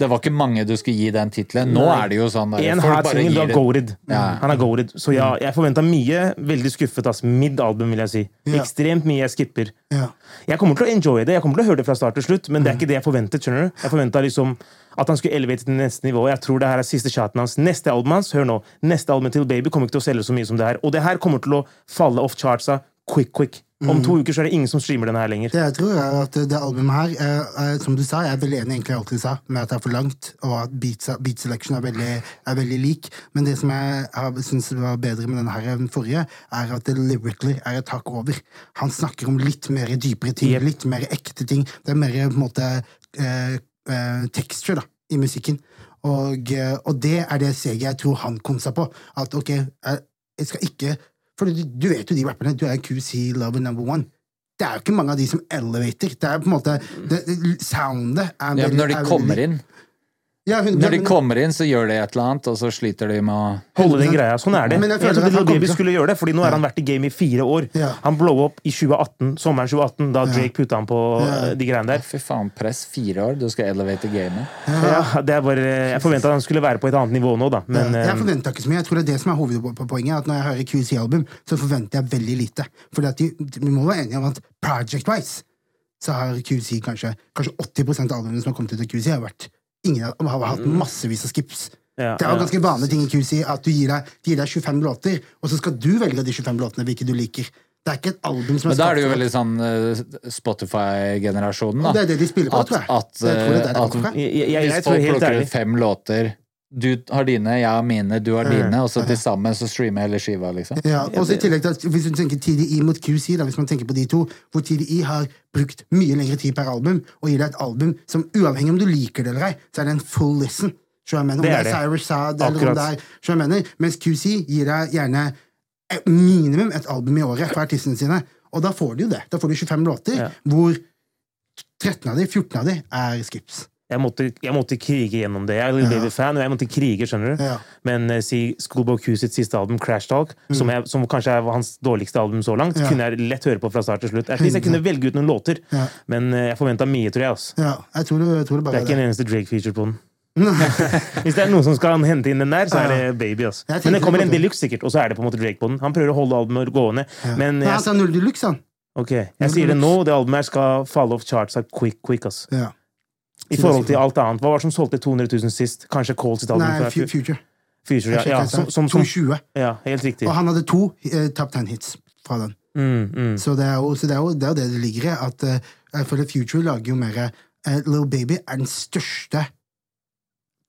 Det var ikke mange du skulle gi den tittelen. Nå er det jo sånn der, En hard singel, du har goated. Ja. Han er goated. Så ja, jeg forventa mye. Veldig skuffet. ass. Mid-album, vil jeg si. Ja. Ekstremt mye jeg skipper. Ja. Jeg kommer til å enjoye det, jeg kommer til å høre det fra start til slutt, men det er ikke det jeg forventet. skjønner du? Jeg forventa liksom at han skulle elevere til neste nivå. Jeg tror det her er siste shoten hans. Neste album hans, hør nå, neste album til Baby kommer ikke til å selge så mye som det her. Og det her kommer til å falle off chartsa quick, quick. Om to uker så er det ingen som streamer denne her lenger. Det jeg tror er at det albumet her, er, er, som du sa, jeg er veldig enig egentlig i alt du sa, med at det er for langt, og at beat, beat selection er veldig, er veldig lik. Men det som jeg syns var bedre med denne her enn den forrige, er at det lyrically er et hakk over. Han snakker om litt mer dypere ting, Yep. litt mer ekte ting. Det er mer på en måte eh, eh, texture da, i musikken. Og, eh, og det er det steget jeg tror han kom seg på. At ok, jeg, jeg skal ikke For du, du vet jo de rapperne. Du er QC lover number one. Det er jo ikke mange av de som elevator. Det er på en måte det, det- Soundet er Ja, men når de er kommer inn, ja, hun, når de men- kommer inn, så gjør de et eller annet, og så sliter de med å Holde den greia. Sånn er det. Men jeg Jeg, føler kommer Baby til- skulle gjøre det, Fordi nå har han vært i game i fire år. Ja. Han blow opp i 2018, sommeren 2018, da Drake putta han på Ja. eh, de greiene der. Fy faen, press fire år, du skal elevate gamet. Ja, det er bare, jeg forventa at han skulle være på et annet nivå nå, da. Men jeg forventa ikke så mye. Jeg tror det er det som er hovedpoenget. At når jeg hører QC-album, så forventer jeg veldig lite. Fordi Vi må være enige om at project-wise så har QC kanskje, kanskje 80% av albumene som har kommet ut av QC, har vært Ingen har hatt massevis av skips. Ja, det er jo ganske vanlige ting i QC at du gir deg, de gir deg 25 låter, og så skal du velge de 25 låtene hvilke du liker. Det er ikke et album som er Men da er det jo veldig sånn eh, Spotify-generasjonen, da. Det er det de spiller på, at, tror jeg. At, Jeg tror det er det at jeg, jeg, jeg, tror folk helt plukker ut fem låter Du har dine, jeg har mine, du har dine, og så til sammen så streamer hele skiva, liksom. Ja, og så i tillegg til at Hvis du tenker TDI mot QC, da, hvis man tenker på de to, hvor TDI har brukt mye lengre tid per album, og gir deg et album som uavhengig om du liker det eller ei, så er det en full listen. Så jeg mener, om Det det er er det. Cyrus Sad eller om det er så jeg mener, Mens QC gir deg gjerne et minimum et album i året for artistene sine. Og da får du jo det. Da får du 25 låter, Ja. hvor 13 av de, 14 av de er skips. Jeg måtte, jeg måtte krige gjennom det. Jeg er Lil Ja. Baby-fan, og jeg måtte krige, skjønner du. Ja. Men uh, si Schoolboy Q sitt siste album, Crash Talk, som, jeg, som kanskje er hans dårligste album så langt, Mm. Ja. kunne jeg lett høre på fra start til slutt. At least jeg kunne velge ut noen låter, men uh, jeg forventa mye, tror jeg. Altså. Ja, jeg tror det, jeg tror det Det er ikke en eneste Drake-feature på den. <laughs> Hvis det er noen som skal hente inn den der, så er det Baby. ass. Men det kommer en deluxe, sikkert, og så er det på en måte Drake på den. Han prøver å holde albumet gående. Men Nei, han sa null deluxe, han. ok, jeg sier det nå, det albumet her skal falle off charts quick, quick. ass. Ja. I forhold til alt annet. Hva var det som solgte 200 000 sist? Kanskje Coles sitt album? Nei, Future. Future, ja. Ja, som, som, som, 220. ja, helt riktig. Og han hadde to eh, top ten hits fra den. Mm, mm. Så det er jo så det, er jo, det, er det det ligger i. At uh, jeg føler Future lager jo mer uh, Little Baby er den største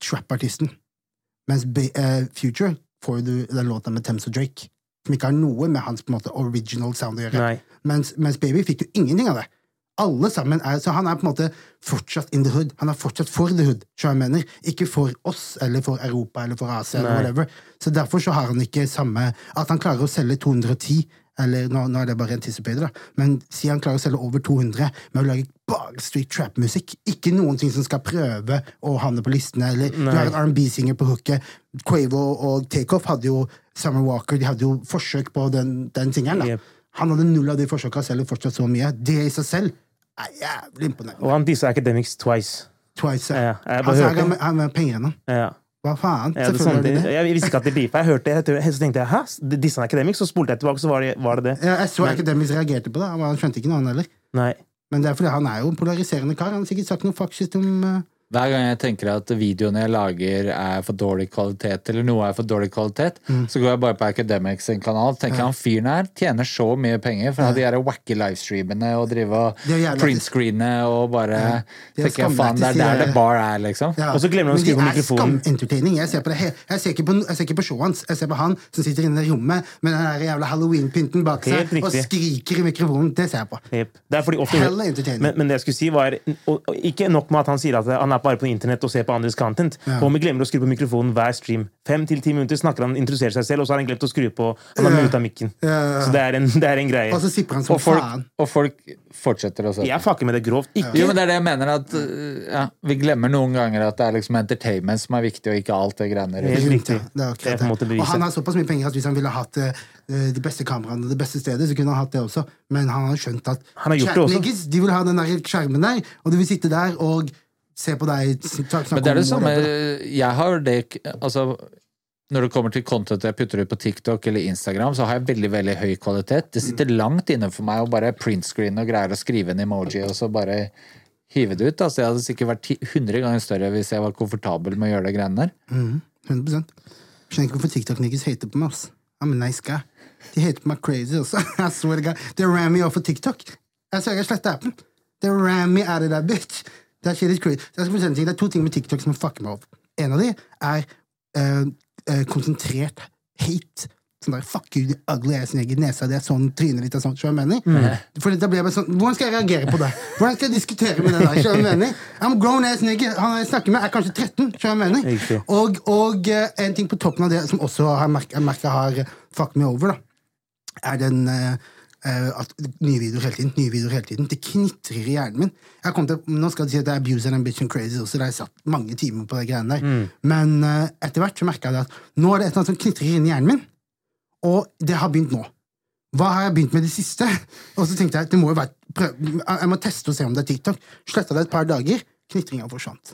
trap-artisten. Mens ba uh, Future får du den låta med Thames og Drake, som ikke har noe med hans på en måte original sound å gjøre. Mens, mens Baby fikk jo ingenting av det. Alle sammen er, Så han er på en måte fortsatt in the hood. Han er fortsatt for the hood, så jeg mener. Ikke for oss, eller for Europa, eller for Asia, eller whatever. Så derfor så har han ikke samme At han klarer å selge 210 eller nå, nå er det bare anticipated, da, men si han klarer å selge over 200 med å lage bare street trap-musikk. Ikke noen ting som skal prøve å havne på listene, eller du har en R&B-singer på hooket. Quavo og Takeoff hadde jo Summer Walker, de hadde jo forsøk på den, den singelen. da. Yep. Han hadde null av de forsøka selv, fortsatt så mye. Det i seg selv er jævlig imponerende. Og han dissa Academics twice. Twice. Ja, bare altså, hørte han, har med pengene. Ja. Hva faen? Ja, Selvfølgelig sånn, jeg visste ikke at det beefa. Jeg hørte det, så tenkte jeg hæ? Disse er Academics? Så spolte jeg tilbake, så var det var det. det. Ja, jeg så Academics reagerte på det, men han skjønte ikke noe, han heller. Nei. Men det er fordi han er jo en polariserende kar. Han har sikkert sagt noe faktisk om uh, Hver gang jeg tenker at videoene jeg lager er for dårlig kvalitet, eller noe er for dårlig kvalitet, Mm. så går jeg bare på Academics sin kanal. tenker ja. Han fyren her tjener så mye penger fra de her wacky livestreamene og drive og Det printscreene og bare er tenker jeg, faen, det er der er- det bar er, liksom. Ja, Og så glemmer han å men de skru på er skamentertaining. Jeg ser på det jeg ser, ikke på, jeg ser ikke på showet hans. Jeg ser på han som sitter inne i rommet med den der jævla halloween-pynten bak seg og skriker i mikrofonen. Det ser jeg på. Yep. Det er fordi ofte, men, men det jeg skulle si var og, og Ikke nok med at han sier at han er bare på internett og ser på andres content. Og vi glemmer å skru på mikrofonen hver stream. Fem til ti minutter snakker han, introduserer seg selv, og så har han glemt å skru på Han har Ja. muta mikken. Ja. Så det er en, det er en greie. Og så sipper han som Og folk, faen. og folk fortsetter å se. Jeg fucker med det grovt. Ikke Jo, men det er det jeg mener at ja, Vi glemmer noen ganger at det er liksom entertainment som er viktig, og ikke alt det greiene Helt riktig. Det er akkurat Det er på en måte det. Og han har såpass mye penger at hvis han ville hatt eh, de beste kameraene det beste stedet, så kunne han hatt det også. Men han har skjønt at Han har gjort det også. de vil ha den der skjermen der, og de vil sitte der og se på deg snakke Men det er det samme. Jeg har det Altså når det kommer til content jeg putter ut på TikTok eller Instagram, så har jeg veldig veldig høy kvalitet. Det sitter langt inne for meg å bare printscreene og greier å skrive en emoji og så bare hive det ut. Altså, jeg hadde sikkert vært ti- 100 ganger større hvis jeg var komfortabel med å gjøre de greiene der. Mm, 100 Skjønner ikke hvorfor TikTok-niggas hater på meg. ass. I'm a nice guy. De hater på meg crazy også. <laughs> I swear to God. They ran me off of TikTok. Jeg sverger jeg sletter appen. They ran me out of that bitch. That er, ting. Det er to ting med TikTok som fucker meg opp. En av de er uh, uh, konsentrert hate. Sånn der, fuck you, the ugly ass nigger, nesa di er sånn, trynet ditt er sånn. Jeg mener? For da blir jeg bare sånn, Hvordan skal jeg reagere på det? Hvordan skal jeg diskutere med det der? Skjønner jeg mener? I'm grown ass nigger. Han jeg snakker med, er kanskje 13. Skjønner jeg mener? Og, og uh, en ting på toppen av det som også har merka har fucked me over, da, er den eh, at nye videoer hele tiden. nye videoer hele tiden. Det knitrer i hjernen min. Jeg kom til, nå skal de si at det er abuse and ambition crazy også, der jeg satt mange timer på de greiene der. Men uh, etter hvert så merka jeg det at nå er det et eller annet som knitrer inni hjernen min, og det har begynt nå. Hva har jeg begynt med det siste? <laughs> Og så tenkte jeg det må jo være prøv, jeg må teste og se om det er TikTok. Sletta det et par dager, knitringa forsvant.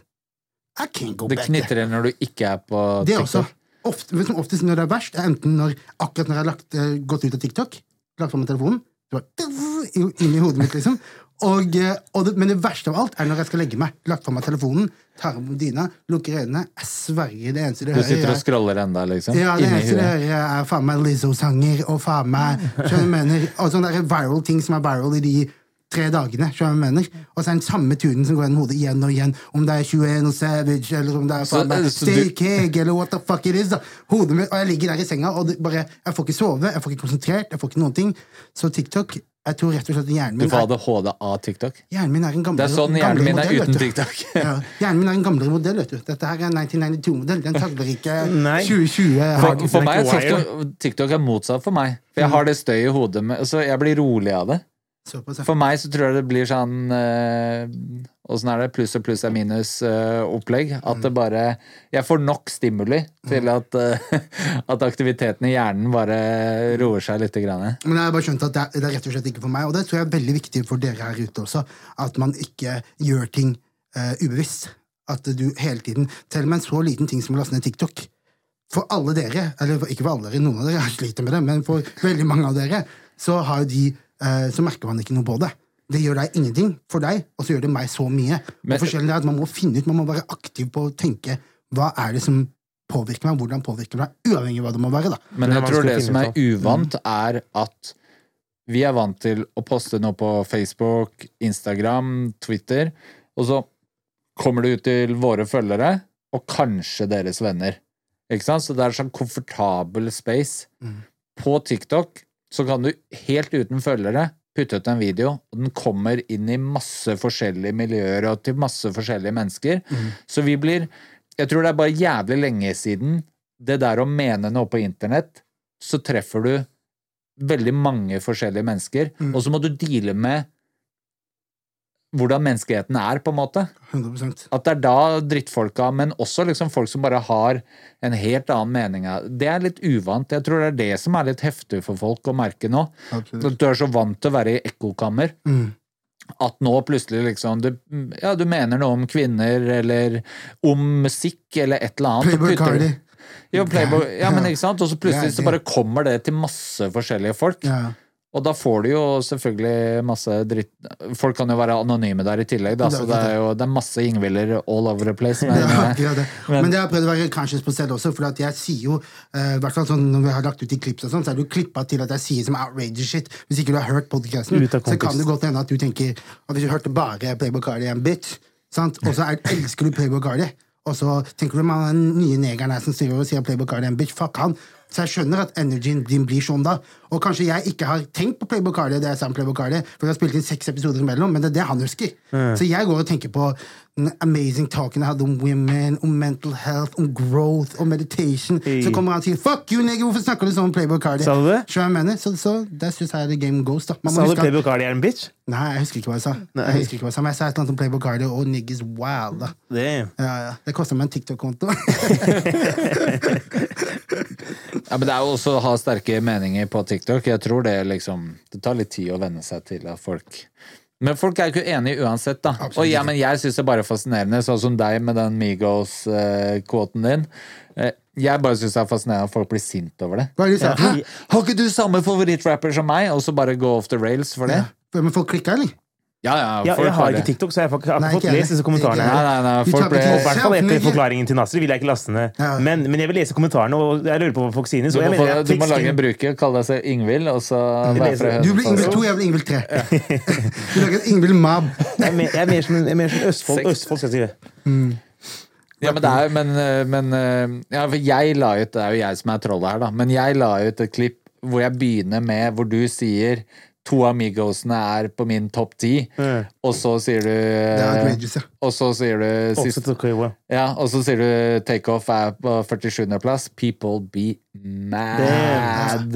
I can't go Det back Det knitrer når du ikke er på TikTok? Det også. Ofte, oftest når det er verst, er enten når, akkurat når jeg har lagt, eh, gått ut av TikTok, lagt fra meg telefonen, det var inn i hodet mitt, liksom. Og, eh, og det, men det verste av alt er når jeg skal legge meg. Lagt fra meg telefonen, tar opp dyna, lukker øynene. Jeg sverger, det eneste du Du sitter og er- scroller enda, liksom? ja, det eneste du hører, er faen meg Lizzo-sanger og faen meg <laughs> skjønner mener, og sånne der viral ting som er viral i de tre dagene. du mener, Og så er den samme tunen som går gjennom hodet igjen og igjen. Om det er 21 og Savage, eller om det er Så- faen meg så du- Stay Keg, eller what the fuck it is. da Hodet mitt, Og jeg ligger der i senga, og det bare, jeg får ikke sove, jeg får ikke konsentrert, jeg får ikke noen ting. Så TikTok Jeg tror rett og slett hjernen Du min får er, ADHD av TikTok. hjernen min er en gamlere Det er sånn hjernen min er modell, uten. TikTok. <laughs> Ja, hjernen min er en gamlere modell, vet du. Dette her er en 1992-modell. Den takler ikke 2020. For, for meg er. TikTok, TikTok er motsatt for meg. For jeg har det støyet i hodet, med, så jeg blir rolig av det. Såpass. For meg så tror jeg det blir sånn eh, Åssen er det? Pluss og pluss er minus-opplegg. at det bare Jeg får nok stimuli til at, eh, <laughs> at aktiviteten i hjernen bare roer seg litt. Grann. Men jeg har bare skjønt at det er, det er rett og slett ikke for meg, og det tror jeg er veldig viktig for dere her ute også, at man ikke gjør ting eh, ubevisst. At du hele tiden og med en så liten ting som å laste ned TikTok. For alle dere, eller ikke for alle dere, noen av dere sliter med det, men for veldig mange av dere, så, har jo de, eh, så merker man ikke noe på det. Det gjør deg ingenting for deg, og så gjør det meg så mye. Men- og forskjellen er at Man må finne ut, man må være aktiv på å tenke hva er det som påvirker meg, hvordan påvirker meg, uavhengig av hva det må være. da. Men jeg tror det som er uvant, er at vi er vant til å poste noe på Facebook, Instagram, Twitter, og så kommer det ut til våre følgere, og kanskje deres venner. Ikke sant? Så det er sånn komfortabel space. På TikTok så kan du helt uten følgere putte ut en video, og den kommer inn i masse forskjellige miljøer og til masse forskjellige mennesker. Så vi blir Jeg tror det er bare jævlig lenge siden det der å mene noe på internett, så treffer du veldig mange forskjellige mennesker, og så må du deale med hvordan menneskeheten er, på en måte. 100% At det er da drittfolka, men også liksom folk som bare har en helt annen mening. Det er litt uvant. Jeg tror det er det som er litt heftig for folk å merke nå. Absolutt. At du er så vant til å være i ekkokammer. Mm. At nå plutselig liksom du, Ja, du mener noe om kvinner, eller om musikk, eller et eller annet. Playboy Cardi. Ja, Playboy, ja, men ikke sant? Og så plutselig så bare kommer det til masse forskjellige folk. Ja. Og da får du jo selvfølgelig masse dritt Folk kan jo være anonyme der i tillegg, da, Det så det er jo det er masse Ingviller all over the place. Men, Ja, eh, det. Men det har jeg prøvd å være conscious på selv også, for at jeg sier jo uh, hvert fall sånn Når vi har lagt ut i klips og sånn, så er det jo klippa til at jeg sier som outrageous shit. Hvis ikke du har hørt podkasten, så kan det godt hende at du tenker at hvis du hørte bare Playboy Cardi en bitch, sant? og så er, elsker du Playboy Cardi, og så tenker du man den nye negeren her som styrer og sier Playboy Cardi en bitch, fuck han. Så jeg skjønner at energien din blir sånn da. Og kanskje jeg ikke har tenkt på Playboy Cardi, det jeg sa om Playboy Cardi, for vi har spilt inn seks episoder imellom, men det er det han husker. Så jeg går og tenker på den amazing talken jeg hadde om women, om mental health, om growth, om meditation. Hey. Så kommer han og sier Fuck you, nigger, hvorfor snakker du sånn om Playboy Cardi? Sa du det? Så jeg mener? Så, så that's just how the game goes, da. Sa du Playboy Cardi er en bitch? Nei, jeg husker ikke hva jeg sa. Jeg husker ikke hva jeg sa, Men jeg sa et eller annet om Playboy Cardi og niggas wild, da. Damn. Ja, ja. Det kosta meg en TikTok-konto. <laughs> <laughs> ja, men det er jo også å ha sterke meninger på TikTok. Jeg tror det liksom Det tar litt tid å venne seg til at folk Men folk er jo ikke enige uansett, da. Absolutt Og ja, men jeg syns det er bare fascinerende, sånn som deg med den Migos-kvoten din. Eh, Jeg bare syns det er fascinerende at folk blir sint over det. Hva er det? Hæ? Har ikke du samme favorittrapper som meg? Og så bare gå off the rails for det? Ja. Men folk klikka, eller? Ja, ja, Ja, jeg har ikke TikTok, så jeg har ikke, jeg har ikke ikke fått lest disse kommentarene. Nei, nei, nei, folk ble Og i hvert fall etter forklaringen til Nasri vil jeg ikke laste ned. Men, men jeg vil lese kommentarene, og jeg lurer på hva folk sier. du mener få, du må lage en bruker, kalle deg selv Ingvild, og så være fra Du blir Ingvild 2, jeg blir Ingvild 3. <laughs> Du lager et Ingvild Mab. Jeg er mer, jeg er mer som, er mer som Østfold, Østfold skal jeg si. Ja, men det er men, eh, men eh, Ja, jeg la ut Det er jo jeg som er trollet her, da. Men jeg la ut et klipp hvor jeg begynner med hvor du sier to Amigosene er på min topp ti, og så sier du outrageous, ja. Og så sier du sist, ja, og så sier du Takeoff er på 47. plass. People be mad.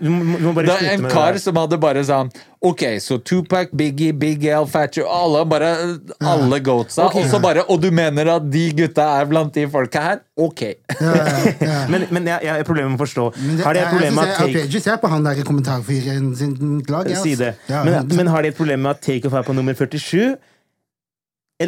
Du <laughs> må, du må Det er slutte en kar som hadde bare sånn Ok, så Tupac, Biggie, Big L, Fatcher Alle bare Alle goatsa. Og så bare Og du mener at de gutta er blant de folka her? Ok. Ja, ja, ja. <laughs> Men, men jeg, jeg har problemer med å forstå. Det- Har de et problem med at Take Okay, er på han der kommentarfyren sin lag. Si det. Ja, Men, men har de et problem med at Takeoff er på nummer 47?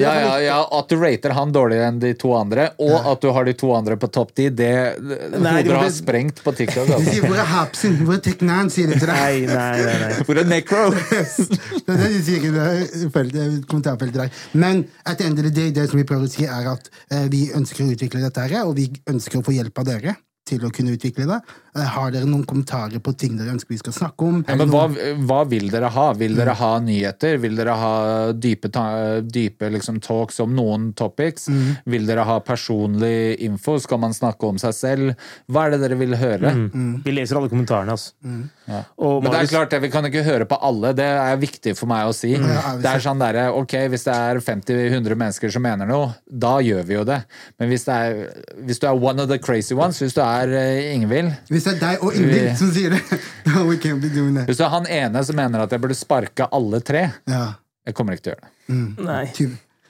Ja, ja, ja, At du rater han dårligere enn de to andre, og at du har de to andre på topp ti, det Hodet har sprengt på TikTok. <laughs> De Altså. sier 'hvor er Hapsin', 'hvor er Teknan', sier de til deg. Nei, nei, nei. nei. <laughs> For er necro! <laughs> Det er det de sier i kommentarfeltet der. Men at the end of the day, det som vi prøver å si, er at eh, vi ønsker å utvikle dette her, og vi ønsker å få hjelp av dere til å kunne utvikle det. Eh, har dere noen kommentarer på ting dere ønsker vi skal snakke om? Ja, men hva, hva vil dere ha? Vil dere ha nyheter? Vil dere ha dype, dype liksom, talks om noen topics? Mm. Vil dere ha personlig info? Skal man snakke om seg selv? Hva er det dere vil høre? Vi leser alle kommentarene, altså. Og Men det er klart, vi kan ikke høre på alle. Det er viktig for meg å si. Ja, Det er sånn der, ok, Hvis det er 50-100 mennesker som mener noe, da gjør vi jo det. Men hvis, det er, hvis du er one of the crazy ones, hvis du er uh, Ingvild Hvis det er deg og Ingvild som sier det, <laughs> no, we can't be doing that. Hvis det er han ene som mener at jeg burde sparke alle tre, Ja. jeg kommer ikke til å gjøre det. Nei.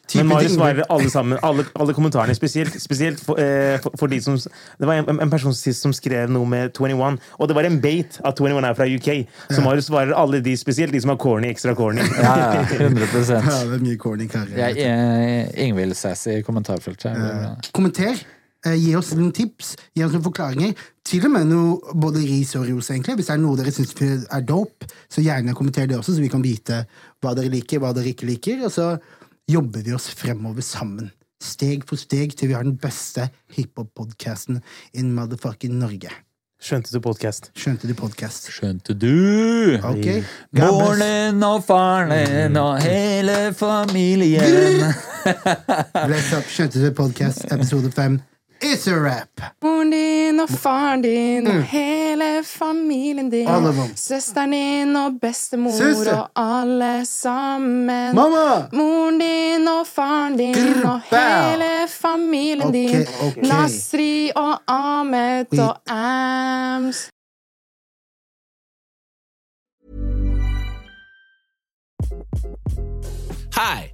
Typ, Men Marius svarer alle sammen, alle, alle kommentarene, spesielt, spesielt for, eh, for, for de som Det var en, en person sist som skrev noe med 21, og det var en bait at 21 er fra UK. Så Marius svarer alle de, spesielt de som har corny, ekstra corny. Ja, ja, 100% Ja, det er mye corny karer. Er Ingvild-sassy i kommentarfeltet. Ja. Kommenter. Eh, gi oss noen tips, gi oss noen forklaringer. Til og med noe både ris og ros, egentlig. Hvis det er noe dere syns er dope, så gjerne kommenter det også, så vi kan vite hva dere liker, hva dere ikke liker. Og så jobber vi oss fremover sammen. Steg for steg til vi har den beste hiphop-podkasten in motherfucking Norge. Skjønte du podkast? Skjønte du podkast? Skjønte du? Ok? God. Moren og faren og hele familien. Bless up. Skjønte du podkast, episode fem. It's a rap! Moren din og faren din og hele familien din. Alle sammen. Søsteren din og bestemor Søster. og alle sammen. Mamma! Moren din og faren din Grr, og hele familien okay, din. Okay. Nasri og Ahmed og Ams. Hi,